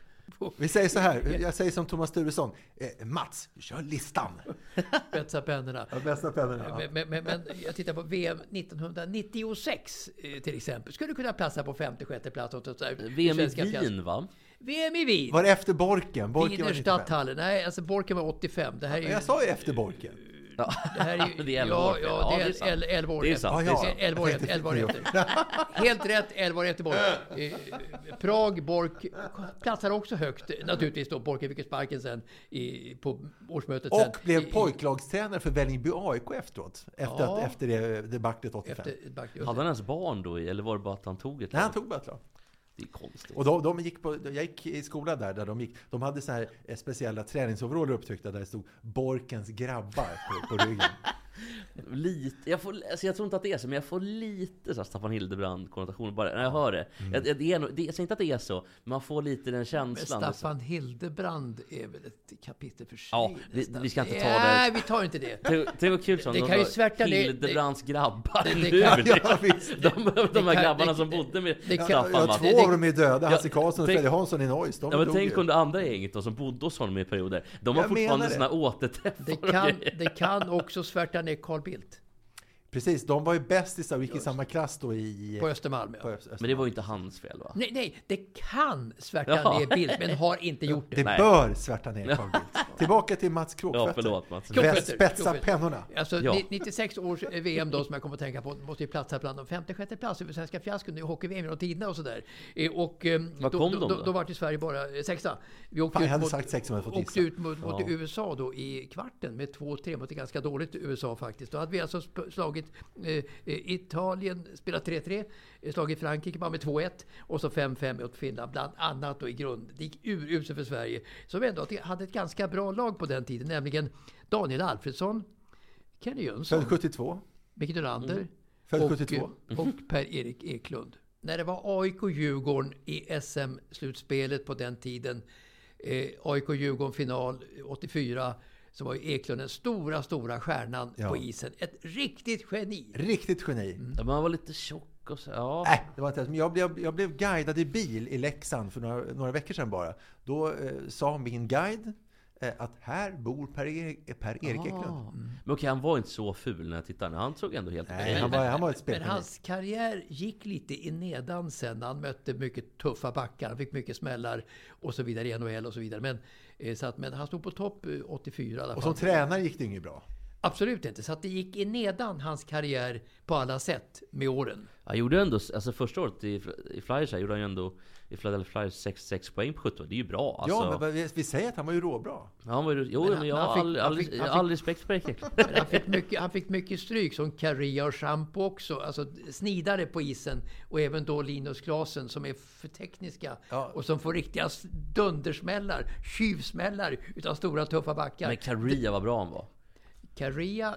Vi säger så här, jag säger som Thomas Sturesson. Eh, Mats, kör listan. Spetsa pennorna. Ja, bästa pennorna. Ja. Men, men, men, men jag tittar på VM 1996 eh, till exempel. Skulle kunna platsa på femte, sjätte plats. Och så där, VM i. Wien, va? VM i Wien. Var det efter Borken? Borken var 95. Wienerstadthallen. Nej, alltså Borken var 85. Det här är ju... Jag sa ju efter Borken. Ja. Det här är ju, Det är ja, ja, Ja, det är är, sant. el- elva år Det är efter. år. Elva år efter. Helt rätt, elva år efter Bork. Eh, Prag, Bork platsar också högt. Naturligtvis då, Bork fick sparken sen i, på årsmötet sen. Och blev pojklagstränare för Vällingby AIK efteråt. Efter, Ja. att, efter det debaclet 85. Efter, back- Hade han ens barn då i, eller var det bara att han tog ett Nej, han lag? tog bara ett lag. Det är konstigt. Och de, de gick på, jag gick i skolan där, där de gick. De hade så här eh, speciella träningsoveraller upptryckta där det stod Borkens grabbar på, på ryggen. Lite, jag, får, alltså jag tror inte att det är så, men jag får lite så här Staffan Hildebrand-konnotation bara när jag hör det. Mm. Jag, det, är nog, det. Jag säger inte att det är så, men man får lite den Men känslan. Staffan Hildebrand är väl ett kapitel för sig Ja, vi, vi ska inte ta Nej, det. vi tar inte det. Kul som Det de kan ju svärta Hildebrands grabbar. det- det nu. kan- Ja, visst. de, de det här kan- grabbarna det- som bodde med det Staffan. Ja, två det- av dem är döda. Hasse Karlsson och Fredrik Hansson i Neuss. De Ja, men tänk om det andra gänget då som bodde hos honom i perioder. De har fortfarande det. såna återträffar Det kan, det kan också svärta ner Carl Bildt. Precis, de var ju bästisar och gick i samma klass då i... på Östermalm. på Ja. Öst- Men det var ju inte hans fel va? Nej, nej, det kan svärta Ja. ner Bildt, men har inte gjort det. Det Nej. bör svärta ner Carl Bildt. Tillbaka till Mats Kråkfötter. Ja, förlåt Mats. Kråkfötter, spetsa Kråkfötter. pennorna. Alltså Ja. ni- 96 års VM då som jag kommer att tänka på måste ju platsa bland de femte, sjätte plats över svenska fiaskon i hockey-VM genom tiderna och sådär. Eh, Och eh, Vad då, kom då, de då, då? då var det Sverige bara eh, sexa. Vi åkte Fan, jag ut hade mot, sagt sex om jag fått åkte gissa. ut mot, mot Ja. USA då i kvarten med 2-3 mot ett ganska dåligt USA faktiskt. Då hade vi alltså sp- slagit eh, eh, Italien, spelat 3-3, eh, slagit Frankrike bara med 2-1 och så 5-5 mot Finland bland annat då i grund. Det gick uruselt för Sverige som ändå hade ett ganska bra lag på den tiden, nämligen Daniel Alfredsson, Kenny Jönsson, Född 72. Micke Nylander Född och, 72. och Per-Erik Eklund. När det var AIK-Djurgården i SM-slutspelet på den tiden, eh, AIK-Djurgården final 84, så var ju Eklund den stora, stora stjärnan Ja. på isen. Ett riktigt geni! Riktigt geni. Mm. Ja, men han var lite tjock och så. Ja. Nej, det var inte men jag blev, jag blev guidad i bil i Leksand för några, några veckor sedan bara. Då eh, sa min guide eh, att här bor Per-Erik per Erik Eklund. Ah. Men okej, han var inte så ful när jag tittade. Han såg ändå helt Nej, okej han var, han var ett Men hans karriär gick lite i nedan sen. Han mötte mycket tuffa backar, han fick mycket smällar och så vidare i NHL och så vidare. Men, så att, men han stod på topp eh, 84 i alla fall. Och som tränare gick det inget bra. Absolut inte. Så att det gick i nedan hans karriär på alla sätt med åren. Han gjorde ändå, alltså första året i, i Flyers här, gjorde han ju ändå i Philadelphia Flyers 66 poäng på 17. Det är ju bra alltså. Ja, men vi, vi säger att han var ju råbra. Ja, han var ju, jo, Men jag har fick- all, all, all, fick- respekt för. Men han fick mycket, han fick mycket stryk som Caria och Schampo också. Alltså snidare på isen. Och även då Linus Klasen som är för tekniska. Ja. Och som får riktiga dundersmällar, tjuvsmällar utav stora tuffa backar. Men Caria, vad bra han var. Caria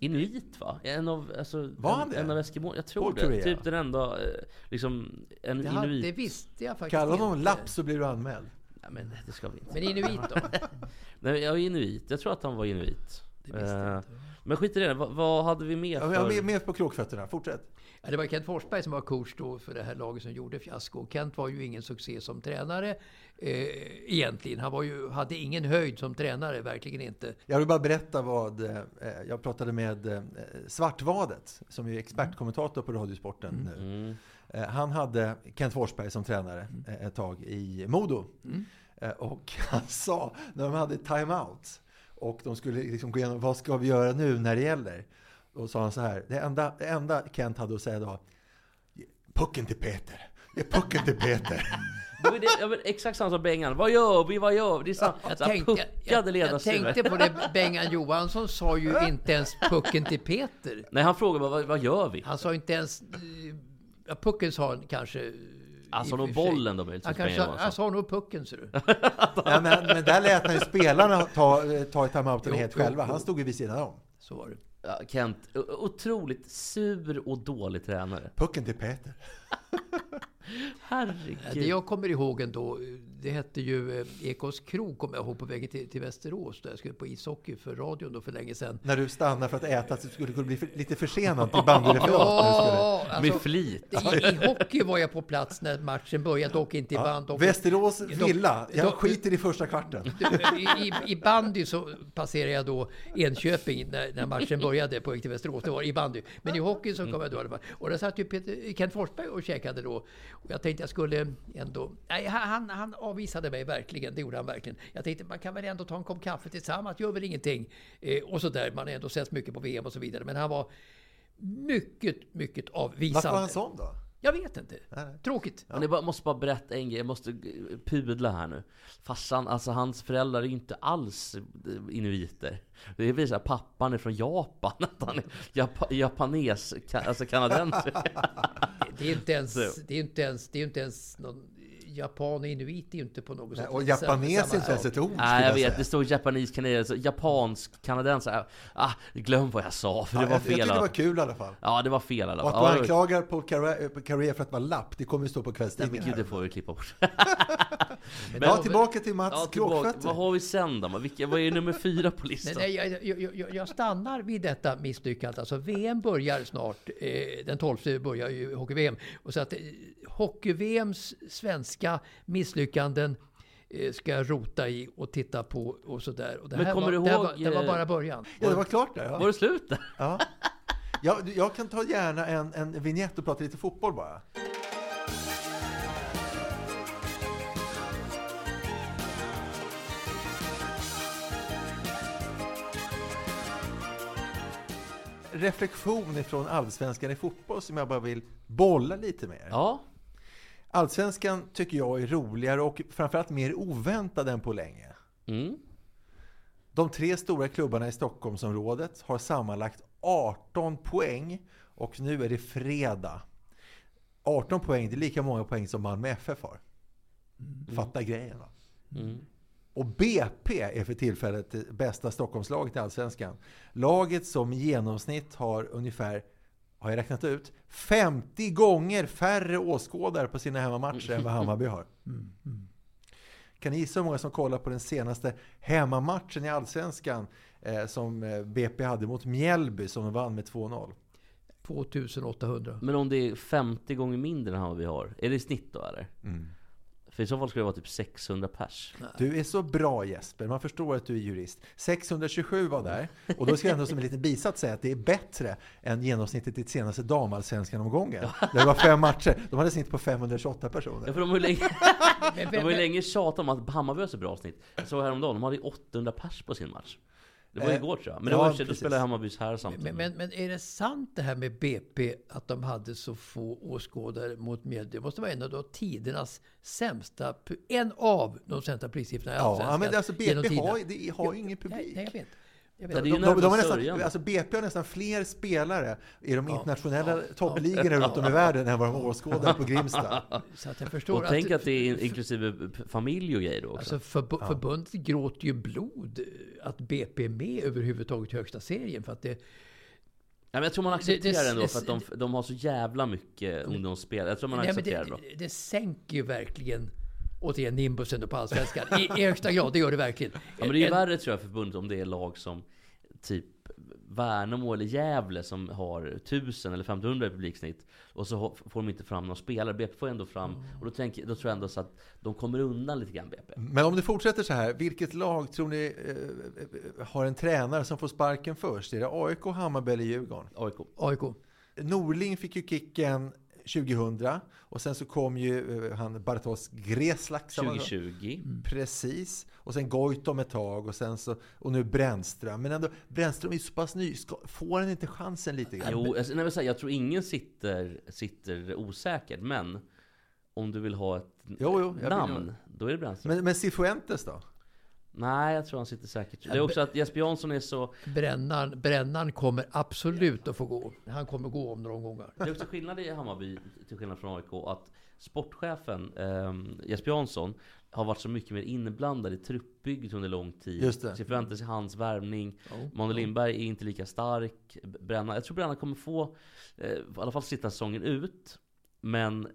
Inuit va? En av, alltså, Var han en, det? en av Eskimo, jag tror det. Typ den enda, eh, liksom, en det, hade, inuit. det visste jag faktiskt Kalla honom lapp så blir du anmäld. Nej men det ska vi inte. Men inuit då? Nej, jag är inuit. Jag tror att han var inuit. Det visste jag Eh, inte. Men skit i det, vad, vad hade vi mer för... Jag med, med på kråkfötterna. Fortsätt. Ja, det var Kent Forsberg som var coach då för det här laget som gjorde fiasko. Kent var ju ingen succé som tränare eh, egentligen. Han var ju, hade ingen höjd som tränare, verkligen inte. Jag vill bara berätta vad... Eh, jag pratade med eh, Svartvadet, som är expertkommentator på Radiosporten nu. Mm. Eh, han hade Kent Forsberg som tränare eh, ett tag i Modo. Eh, och han sa, när de hade time-out och de skulle liksom gå igenom vad ska vi göra nu när det gäller. Då sa han så här, det enda, det enda Kent hade att säga då, pucken till Peter. Ge pucken till Peter. Det var det, ja, exakt samma som Bengan. Vad gör vi? Vad gör vi? Det är samma, Jag tänkte, puckade jag, tänkte på det, Bengan Johansson sa ju inte ens pucken till Peter. Nej, han frågade vad, vad gör vi? Han sa inte ens... eh, Ja, pucken sa han kanske... Alltså nog bollen då möjligtvis. Han kanske sa nog pucken, ser du. Ja, men, men där lät han ju spelarna ta, ta i timeouten helt jo, själva. Han stod ju vid sidan om. Så var det. Ja, Kent, otroligt sur och dålig tränare. Pucken till Peter. Herregud. Det jag kommer ihåg ändå, det hette ju eh, Ekos krog, kommer jag ihåg, på vägen till, till Västerås. Där jag skulle på ishockey för radion då för länge sedan. När du stannade för att äta så skulle du bli för, lite försenad till bandyreferat. när du skulle- Ja, alltså, Med flit. I, I hockey var jag på plats när matchen började, dock inte i Ja, band. Dock, Västerås Villa. Jag då- skiter i första kvarten. I, i, I bandy så passerade jag då Enköping när, när matchen började på väg till Västerås. Det var i bandy. Men i hockey så kom jag då i alla fall. Och där satt ju Peter, Kent Forsberg och käkade då. Och jag tänkte jag skulle ändå... Nej, han, han avvisade mig verkligen. Det gjorde han verkligen. Jag tänkte man kan väl ändå ta en kopp kaffe tillsammans. Gör väl ingenting. Eh, och så där. Man har ändå sett mycket på VM och så vidare. Men han var mycket, mycket avvisande. Varför var han sån då? Jag vet inte. Tråkigt. Men jag måste bara berätta en grej, jag måste pudla här nu. Farsan, alltså hans föräldrar är ju inte alls inuiter. Det visar att pappan är från Japan, att han är japa, japanes, alltså kanadensare. Det är inte ens, Så. det är inte ens, det är inte ens någon japan och inuit är ju inte på något sätt och japanes är inte ens ett ord. Nej jag vet, säga. det står japanes kanadensare, japansk kanadensare. Ah, glöm vad jag sa, för Ja, det var jag, jag fel. tyckte det var kul i alla fall. Ja, det var fel i alla Och fall. att du Ja, anklagar Paul Paul Carré för att vara lapp, det kommer ju stå på Nej men kvällstidningen. gud, det får vi klippa bort. Ja, tillbaka till Mats Ja, tillbaka. Vad har vi sen då? Vilka, vad är nummer fyra på listan? Nej, nej, jag, jag, jag, jag stannar vid detta misslyckande. Alltså VM börjar snart. Eh, den 12 börjar ju hockey-VM. Och så att eh, hockey-VMs svenska misslyckanden eh, ska jag rota i och titta på och sådär. Och det Men här kommer var, du det ihåg, var, det var eh, bara början. Ja, det var klart där. Var Ja. det slut där? Ja. Ja, jag kan ta gärna en, en vignett och prata lite fotboll bara. Reflektion ifrån allsvenskan i fotboll som jag bara vill bolla lite med er. Ja. Allsvenskan tycker jag är roligare och framförallt mer oväntad än på länge. Mm. De tre stora klubbarna i Stockholmsområdet har sammanlagt 18 poäng och nu är det fredag. 18 poäng, det är lika många poäng som Malmö FF har. Fatta grejen va? Mm. Och BP är för tillfället det bästa Stockholmslaget i Allsvenskan. Laget som i genomsnitt har ungefär, har jag räknat ut, 50 gånger färre åskådare på sina hemmamatcher än vad Hammarby har. Kan ni gissa hur många som kollar på den senaste hemmamatchen i Allsvenskan eh, som eh, BP hade mot Mjällby som de vann med 2-0? 2800. Men om det är 50 gånger mindre än vad vi har, är det i snitt då eller? För i så fall skulle det vara typ 600 pers. Du är så bra Jesper, man förstår att du är jurist. 627 var där. Och då ska jag ändå som en liten bisats säga att det är bättre än genomsnittet i senaste damallsvenskan-omgången. Där det var fem matcher. De hade snitt på 528 Ja, personer. för de har ju länge, Men- de har ju men- länge tjatat om att Hammarby har så bra snitt. Jag såg häromdagen, de hade ju 800 pers på sin match. Det var Eh, igår tror jag. Men det ja, var i och för sig, då spelade Hammarbys här samtidigt. Men, men, men är det sant det här med BP, att de hade så få åskådare mot Mjällby? Det måste vara en av tidernas sämsta, en av de sämsta prissiffrorna i Ja, Allsvenskan. men det- alltså BP har, det har ju ingen publik. Nej, nej, jag vet. Ja, vet. De, de, de har närmast nästan, alltså BP har nästan fler spelare i de Ja, internationella ja, toppligorna runt om i världen än vad de har åskådare på Grimsta. Så att jag förstår Och tänk att det är inklusive familj och grejer då också. Alltså förbu- Förbundet gråter ju blod eh, att BP är med överhuvudtaget i högsta serien. För att det, Ja, men jag tror man accepterar det- ändå för att de, de har så jävla mycket ungdomsspel. Jag tror man nej, accepterar det, det, det, det sänker ju verkligen återigen nimbusen på allsvenskan. I, I högsta grad, det gör det verkligen. Ja, men det är ju värre tror jag för förbundet om det är lag som typ Värnamo eller Gävle som har 1000 eller 1500 i publiksnitt och så får de inte fram någon spelare. BP får ändå fram, och då, tänker, då tror jag ändå så att de kommer undan lite grann BP. Men om det fortsätter så här, vilket lag tror ni eh, har en tränare som får sparken först? Är det AIK, Hammarby eller Djurgården? AIK. AIK. Norling fick ju kicken 2000 och sen så kom ju eh, han Bartosz Greslak. sa man så? 2020. Precis. Och sen Goitom ett tag och sen så och nu Brännström. Men ändå, Brännström är ju så pass ny. Ska, får han inte chansen lite grann? Jo, alltså, nej, här, jag tror ingen sitter, sitter osäkert, men om du vill ha ett Jo, jo, vill namn, då är det Brännström. Men, men Cifuentes då? Nej, jag tror han sitter säkert. Det är också att Jesper Jansson är så... Brännan, brännan kommer absolut att få gå. Han kommer gå om några omgångar. Det är också skillnad i Hammarby, till skillnad från AIK, att sportchefen eh, Jesper Jansson har varit så mycket mer inblandad i truppbygget under lång tid. Just det. Så förväntar sig hans värvning. Jo, Manuel Lindberg är inte lika stark. Bränna, jag tror Bränna kommer få, eh, i alla fall sitta säsongen ut. Men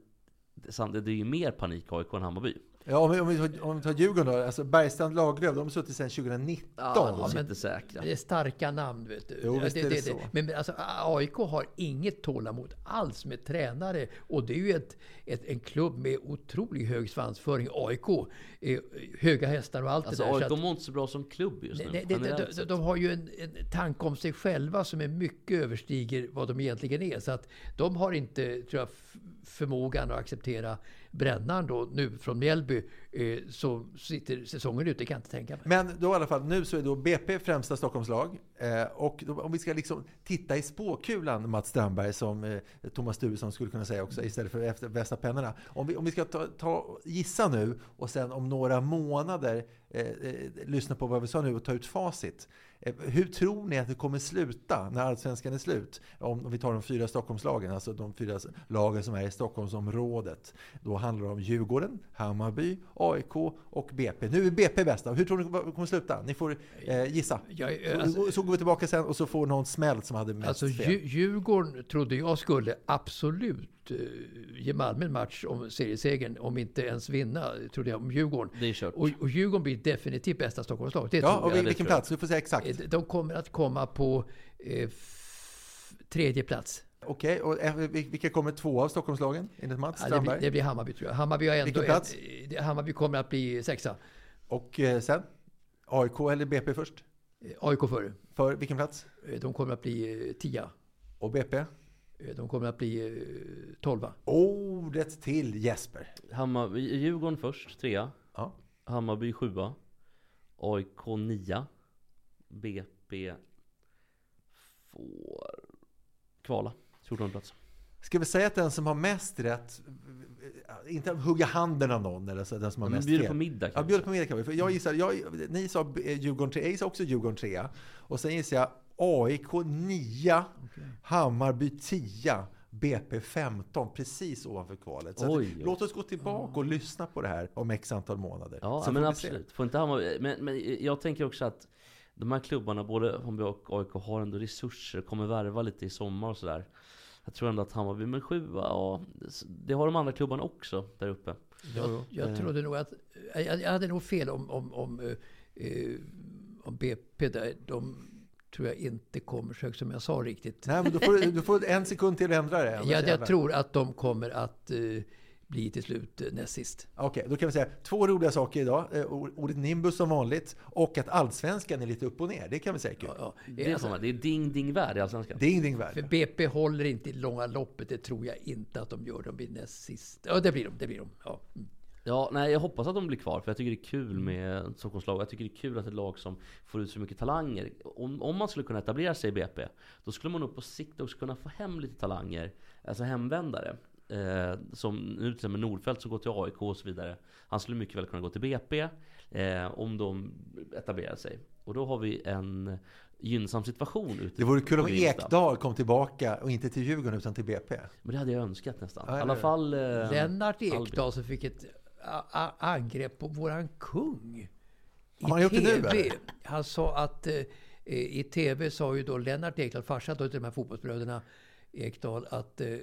det, det är ju mer panik AIK än Hammarby. Ja, om vi, om vi, tar, om vi tar Djurgården då. Alltså Bergstrand Lagerlöf, de har suttit sedan 2019. Ja, de men- sitter säkra. Det är starka namn, vet du. Jo, visst är det så. Men alltså, AIK har inget tålamod alls med tränare. Och det är ju ett, ett, en klubb med otroligt hög svansföring. AIK, eh, höga hästar och allt Alltså det där. AIK mår inte så bra som klubb just nu. Nej, det, de, de, de har ju en, en tanke om sig själva som är mycket överstiger vad de egentligen är. Så att de har inte, tror jag, förmågan att acceptera Brännan då nu från Mjällby. Eh, så sitter säsongen ute, kan jag inte tänka mig. Men då i alla fall, nu så är då BP främsta Stockholmslag. Eh, och då, om vi ska liksom titta i spåkulan, Mats Strandberg, som eh, Thomas Sturesson skulle kunna säga också, istället för efter bästa pennorna. Om vi, om vi ska ta, ta, gissa nu och sen om några månader eh, eh lyssna på vad vi sa nu och ta ut facit. Eh, hur tror ni att det kommer sluta när allsvenskan är slut? Om, om vi tar de fyra Stockholmslagen, alltså de fyra lagen som är i Stockholmsområdet. Då handlar det om Djurgården, Hammarby, AIK och BP. Nu är BP bästa. Hur tror ni det kommer sluta? Ni får eh, gissa. Jag, Så- alltså- så går vi tillbaka sen och så får någon smäll som hade mest Alltså fel. Dju- Djurgården trodde jag skulle absolut eh, ge Malmö en match om seriesegern, om inte ens vinna, trodde jag om Djurgården. Det är kört. Och, och Djurgården blir definitivt bästa Stockholmslag. Det Ja, och jag. vil- vilken plats? Du får säga exakt. Eh, De kommer att komma på eh, tredje plats. Okej, och eh, vil- vilka kommer två av Stockholmslagen enligt Mats Ja, det, blir, det blir Hammarby tror jag. Hammarby, har ändå Vilken plats? det- Hammarby kommer att bli sexa. Och eh, sen? AIK eller BP först? AIK före. För vilken plats? De kommer att bli tia. Och BP? Eh, De kommer att bli eh, tolva. Ordet till Jesper. Hammarby, Djurgården först, trea. Ja. Hammarby sjua. AIK nia. BP får kvala. 14 plats. Ska vi säga att den som har mest rätt, inte hugga handen av någon, eller så, den som har Men mest bjuder fel. på middag Ja, kanske. bjuder på middag kan vi. För jag gissar, jag, ni sa Djurgården 3, jag gissar också Djurgården 3. Och sen gissar jag AIK 9, Hammarby 10, BP 15, precis ovanför kvalet. Så att, Oj, oj. låt oss gå tillbaka och lyssna på det här om x antal månader. Ja, Så men får absolut. Får inte Hammarby, men, men jag tänker också att de här klubbarna, både Hammarby och AIK, har ändå resurser, kommer värva lite i sommar och sådär. Jag tror ändå att Hammarby med sjua, ja, det har de andra klubbarna också där uppe. Jag, jag Eh. trodde nog att... Jag, jag hade nog fel om, om, om, eh, eh, om BP där. De tror jag inte kommer så som jag sa riktigt. Nej, men då får, du- du får en sekund till att ändra det. annars jag, tror att de kommer att eh, bli till slut eh, näst sist. Okej, då kan vi säga två roliga saker idag. Eh, Ordet nimbus som vanligt och att allsvenskan är lite upp och ner. Det kan vi säga är kul. Ja, Det är, alltså, det är ding ding värld i Allsvenskan. Det är ingenting för. BP håller inte i långa loppet. Det tror jag inte att de gör. De blir näst sist. Ja, det blir de. Det blir de. Ja. Mm. Ja, nej, jag hoppas att de blir kvar för jag tycker det är kul med Stockholmslag. Jag tycker det är kul att ett lag som får ut så mycket talanger. Om, om man skulle kunna etablera sig i BP, då skulle man nog på sikt också kunna få hem lite talanger, alltså hemvändare. Eh, som nu till exempel Nordfeldt som går till AIK och så vidare. Han skulle mycket väl kunna gå till BP eh, om de etablerar sig. Och då har vi en gynnsam situation ute Det vore kul om. Ekdal kom tillbaka och inte till Djurgården utan till BP. Men det hade jag önskat nästan. Ja, I alla fall... Eh, Lennart. Ekdal som fick ett angrepp på våran kung. I Har han gjort det nu, TV. eller? Han sa att eh, i TV sa ju då Lennart Ekdal, farsan till de här fotbollsbröderna Ekdal, att eh,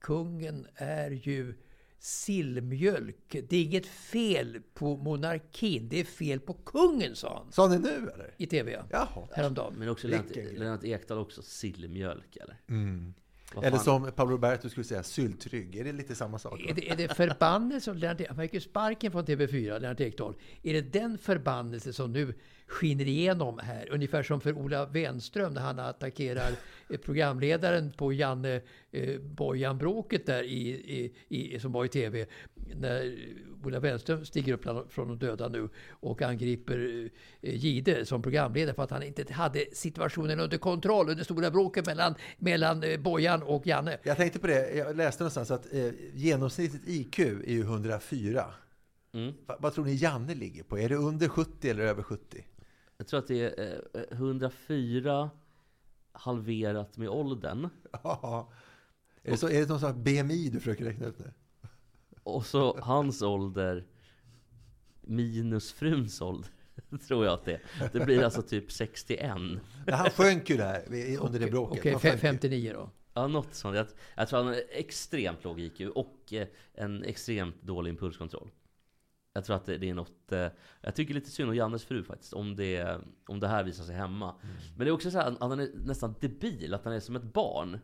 kungen är ju sillmjölk. Det är inget fel på monarkin, det är fel på kungen, sa han. Sa ni nu eller? I TV, ja. Jaha. Häromdagen. Men också Lennart. Lennart Ekdal också sillmjölk eller? Mm. Eller som Paolo Roberto skulle säga, syltrygg. Är det lite samma sak? Är det, är det förbannelse som Lennart Han fick ju sparken från TV4, Lennart Ekdal. Är det den förbannelse som nu skiner igenom här. Ungefär som för Ola Wenström när han attackerar eh, programledaren på Janne eh, Bojan-bråket där i, i, i, som var i tv. När Ola Wenström stiger upp från de döda nu och angriper eh, Gide som programledare för att han inte hade situationen under kontroll under stora bråket mellan, mellan eh, Bojan och Janne. Jag tänkte på det, jag läste någonstans att eh, genomsnittligt IQ är ju 104. Mm. Va, vad tror ni Janne ligger på? Är det under 70 eller över 70? Jag tror att det är eh, 104 halverat med åldern. Ja. Är det, så, är det någon här BMI du försöker räkna ut nu? Och så hans ålder minus fruns ålder. Tror jag att det är. Det blir alltså typ 61. Men han sjönk ju där under det bråket. Okej, ju. 59 då. Ja, något sånt. Jag, jag tror han har extremt låg IQ och eh, en extremt dålig impulskontroll. Jag tror att det, det är något... Eh, jag tycker lite synd om Jannes fru faktiskt, om det, om det här visar sig hemma. Men det är också så här att han är nästan debil, att han är som ett barn.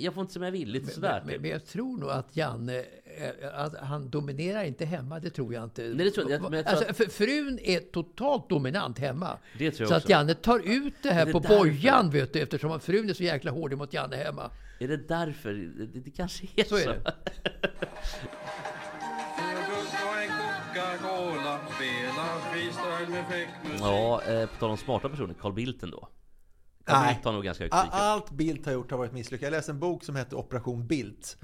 Jag får inte som jag vill, lite sådär. Men, men, men jag tror nog att Janne, eh, att han dominerar inte hemma, det tror jag inte. Nej, det tror jag- men jag tror alltså, att- för frun är totalt dominant hemma. Det tror jag så också. att Janne tar ut det här Är det på därför? bojan, vet du, eftersom frun är så jäkla hård mot Janne hemma. Är det därför? Det, det, kanske är så. Så är det. Ja, eh, på tal om smarta personer, Carl Bildt ändå. Nej. Bildt har nog ganska högt. Allt Bildt har gjort har varit misslyckat. Jag läste en bok som hette Operation Bildt.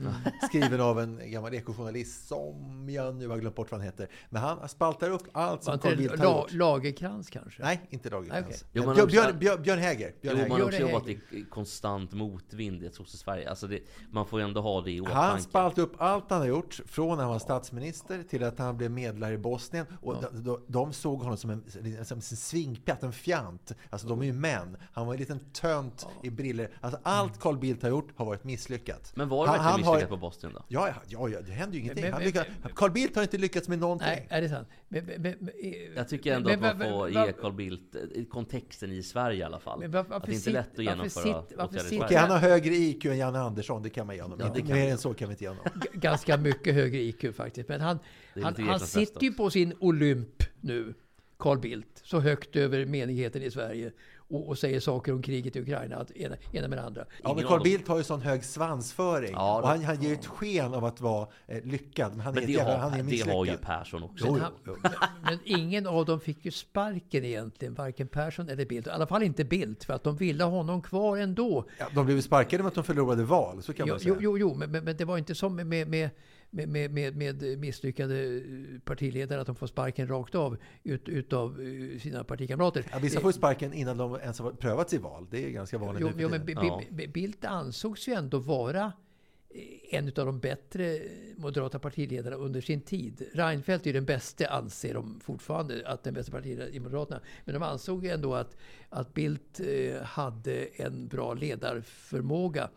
Skriven av en gammal ekojournalist som jag nu har glömt bort vad han heter. Men han spaltar upp allt som Carl Bildt har La, gjort. Lagerkrans kanske? Nej, inte Lagercrantz. Okej. Jo, Björn, Björn, Björn, Björn Häger. Björn Jo, Häger. man har också jobbat Häger. i konstant motvind i sosse-Sverige. Alltså det, man får ju ändå ha det i Han åtanke. spaltade upp allt han har gjort, från när han var statsminister till att han blev medlare i Bosnien. Och de, de, de såg honom som en, som en svingpjatt, en fjant. Alltså de är ju män. Han var en liten tönt i briller. Alltså allt Carl Bildt har gjort har varit misslyckat. Men var det Han- verkligen misslyckat har- på Boston då? Ja, ja, ja, ja, det händer ju ingenting. Men- Han men- lyckas, Carl Bildt har inte lyckats med någonting. Nej, är det sant? Men, men, Jag tycker ändå men- att man får men- ge Carl Bildt eh, kontexten i Sverige i alla fall. Men varför- att det inte är sit- lätt att varför genomföra sit- varför åtgärder. Okej, han har högre IQ än Janne Andersson, det kan man ge honom. Ja, Inte kan mer än så kan vi inte ge honom. ganska mycket högre IQ faktiskt. Men han, han, han sitter ju på sin Olymp nu, Carl Bildt, så högt över menigheten i Sverige och, och säger saker om kriget i Ukraina, att ena, ena med det andra. Ja, men Carl Bildt har ju sån hög svansföring. Ja, och han, han ger ett sken av att vara eh, lyckad. Men han är, Men ett det har, han är det har ju Persson också. Men, han, men, ingen av dem fick ju sparken egentligen, varken Persson eller Bildt. I alla fall inte Bildt, för att de ville ha honom kvar ändå. Ja, de blev sparkade med att de förlorade val, så kan Jo, man säga. jo, jo, jo men, men, men det var inte som med, med, med, med, med, med misslyckade partiledare att de får sparken rakt av ut, utav eh, sina partikamrater. Ja, vissa får ju sparken innan de ens har prövats i val. Det är ganska vanligt Jo, jo, men Ja. Bi- Bildt ansågs ju ändå vara eh, en av de bättre moderata partiledarna under sin tid. Reinfeldt är den bästa, anser de fortfarande, att den bästa partiledaren i Moderaterna. Men de ansåg ju ändå att, att Bildt eh, hade en bra ledarförmåga.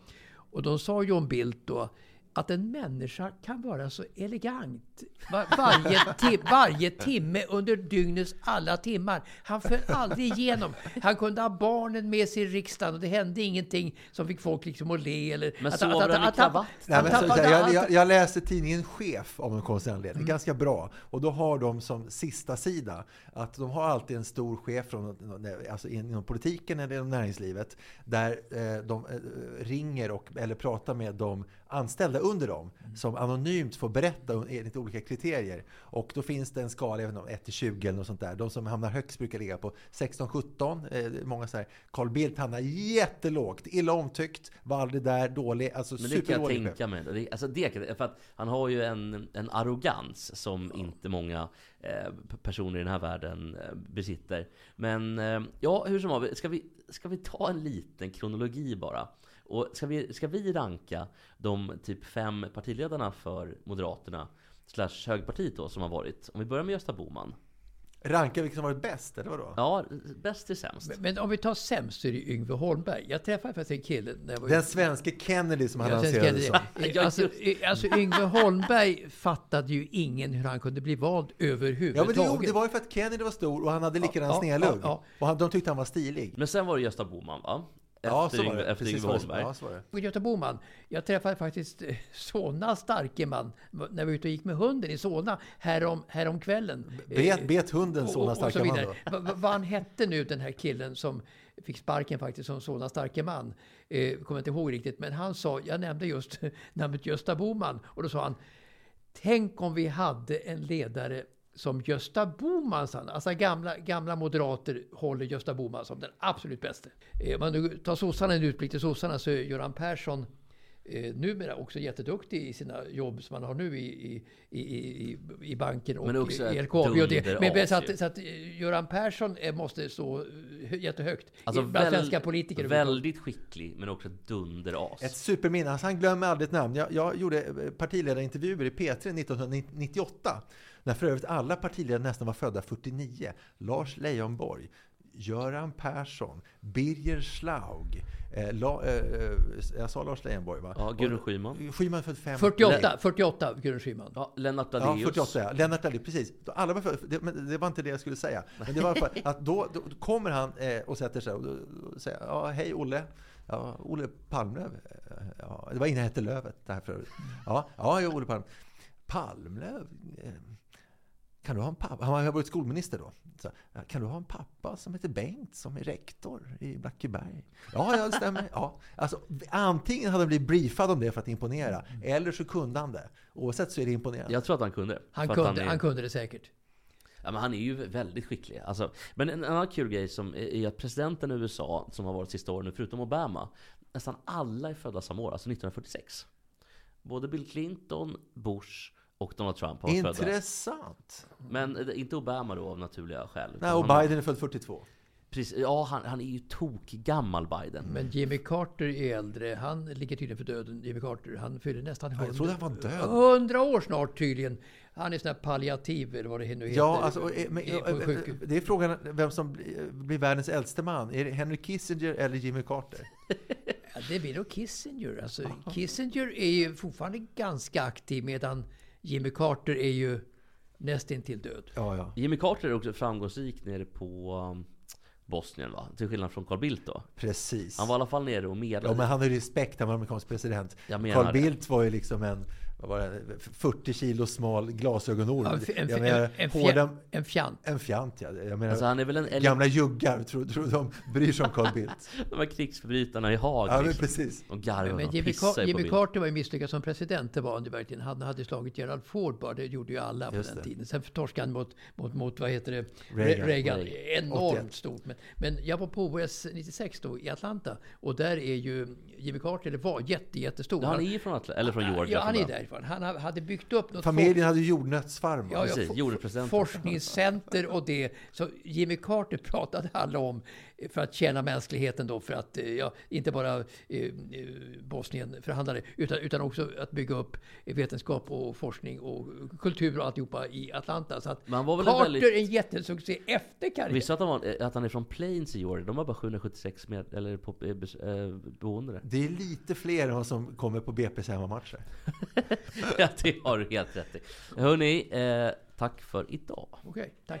Och de sa ju om Bildt då att en människa kan vara så elegant var, varje, ti, varje timme under dygnets alla timmar. Han föll aldrig igenom. Han kunde ha barnen med sig i riksdagen och det hände ingenting som fick folk liksom att le. Eller Men att, sover han i kravatt? Nej, men så, jag, jag, jag läste tidningen Chef av en konstig anledning, Mm. ganska bra. Och då har de som sista sida att de har alltid en stor chef från, alltså inom politiken eller inom näringslivet där eh, de eh, ringer och, eller pratar med de anställda under dem Mm. som anonymt får berätta enligt olika kriterier. Och då finns det en skala, jag vet inte, 1 till 20 eller något sånt där. De som hamnar högst brukar ligga på 16-17. Eh, många så här. Carl Bildt hamnar jättelågt, illa omtyckt, var aldrig där, dålig, alltså Men det kan jag tänka mig. Det, alltså det, kan- för att han har ju en, en arrogans som inte många eh, personer i den här världen eh, besitter. Men ja, hur som helst, ska vi, ska vi ta en liten kronologi bara? Och ska vi, ska vi ranka de typ fem partiledarna för Moderaterna slash högerpartiet då som har varit? Om vi börjar med Gösta Bohman. Ranka vilka som varit bäst, eller vadå? Ja, bäst till sämst. Men, men om vi tar sämst så är det Yngve Holmberg. Jag träffade faktiskt en kille när jag var Den svenske Kennedy som han lanserade som. Alltså, alltså Yngve Holmberg fattade ju ingen hur han kunde bli vald Ja, men det, överhuvudtaget. det var ju för att Kennedy var stor och han hade likadan Ja, ja, snedlugg. ja, ja. Och han, de tyckte han var stilig. Men sen var det Gösta Bohman va? Ja, efter så var Yngve- det. efter Precis Yngve var det. Holmberg. Ja, så var det. Bohman, jag träffade faktiskt eh, Solna starke man när vi var ute och gick med hunden i Solna härom, härom kvällen. Bet- bet hunden Solna starka man va- Vad han hette nu den här killen som fick sparken faktiskt som Solna starke man. Eh, kommer inte ihåg riktigt, men han sa, jag nämnde just namnet Gösta Bohman och då sa han Tänk om vi hade en ledare som Gösta Bohman, sa han. Alltså gamla, gamla moderater håller Gösta Bohman som den absolut bästa. Eh, Om man nu tar sossarna, en utblick till sossarna, så är Göran Persson eh, numera också jätteduktig i sina jobb som han har nu i, i, i, i, banken och Men också i LKAB. Och det. Men, så, att, så att eh, Göran Persson måste stå eh, jättehögt Alltså bland väl- svenska politiker. Väldigt skicklig, men också dunderas. Ett superminne. Alltså, han glömmer aldrig ett namn. Jag, jag gjorde partiledarintervjuer i P3 1998. När för övrigt alla partiledare nästan var födda 49. Lars Leijonborg, Göran Persson, Birger Schlaug. Eh, La, eh, eh, jag sa Lars Leijonborg va? Ja, Gudrun Schyman. Schyman född fem. 48, 48 Gudrun Schyman. Ja, Lennart Ja, Daléus. 48 ja. Lennart Daléus, precis. Alla var för, det, men det var inte det jag skulle säga. Men det var för att då, då kommer han eh, och sätter sig och, då, och säger ja, hej Olle. Ja, Olle Palmlöv. Eh, Ja, det var innan jag hette Lövet. Det här förut. Ja, ja, Olle Palm. Palmlöv? Kan du ha en pappa? Han har varit skolminister då. Så, kan du ha en pappa som heter Bengt som är rektor i Blackeberg? Ja, ja, det stämmer. Ja. Alltså, antingen hade han blivit briefad om det för att imponera, eller så kunde han det. Oavsett så är det imponerande. Jag tror att han kunde. Han kunde, är- han kunde det säkert. Ja, men han är ju väldigt skicklig. Alltså, men en annan kul grej som är är att presidenten i USA, som har varit sista åren nu, förutom Obama, nästan alla är födda samma år, alltså 1946. Både Bill Clinton, Bush och Donald Trump födda. Intressant. Men eh, inte Obama då av naturliga skäl. Nej, och Biden är född 42. Precis, ja, han, han är ju tokgammal Biden. Men Jimmy Carter är äldre. Han ligger tydligen för döden. Jimmy Carter. Han fyller nästan jag trodde han var död. 100 år snart tydligen. Han är sån här palliativ eller vad det nu heter. Ja, alltså, och, eh, men, eh, det är frågan vem som blir, blir världens äldste man. Är det Henry Kissinger eller Jimmy Carter? Ja, det blir nog Kissinger. Alltså, Kissinger är ju fortfarande ganska aktiv medan Jimmy Carter är ju nästintill död. Ja, ja. Jimmy Carter är också framgångsrik nere på um, Bosnien va? Till skillnad från Carl Bildt då. Precis. Han var i alla fall nere och medlade. Ja, men han har ju respekt, han var amerikansk president. Jag menar Carl det. Bildt var ju liksom en vad var det, 40 kilo smal glasögonorm. Ja, en- Jag en- menar, en hårda- fjant. En fjant. En fjant, ja. Jag menar, Alltså, han är väl en- gamla juggar, tror, tror de bryr sig om Carl Bildt. De här krigsförbrytarna i Haag. Ja, men liksom. precis. De garvar Men och Jimmy, pissar ju på Jimmy Bildt. Carter var ju misslyckad som president, det var han ju verkligen. Han hade slagit Gerald Ford bara, det gjorde ju alla på Just den det. tiden. Sen torskade han mot, mot, mot, vad heter det, Reagan. Reagan. Reagan. Enormt 81. stort. Men, men jag var på OS 96 då i Atlanta och där är ju Jimmy Carter, det var jätte, jättestor. Ja, han är ju från Atla- eller från Georgia Ja, han är början. Därifrån. Han ha- hade byggt upp något Familjen hade jordnötsfarm. Ja, ja, Precis, for- jordrepresentant. forskningscenter och det. Så Jimmy Carter pratade alla om för att tjäna mänskligheten då, för att eh, ja, inte bara eh, eh, Bosnien förhandlade, utan, utan också att bygga upp vetenskap och forskning och kultur och alltihopa i Atlanta. Så att Men han var väl en Carter väldigt- är en jättesuccé efter karriären. Visste att han, var, att han är från Plains i Georgia? De har bara 776 med, eller på, eh, eh, boende. Det är lite fler som kommer på BP's hemmamatcher. ja, det har du helt rätt i. Hörni, eh, tack för idag. Okej, tack.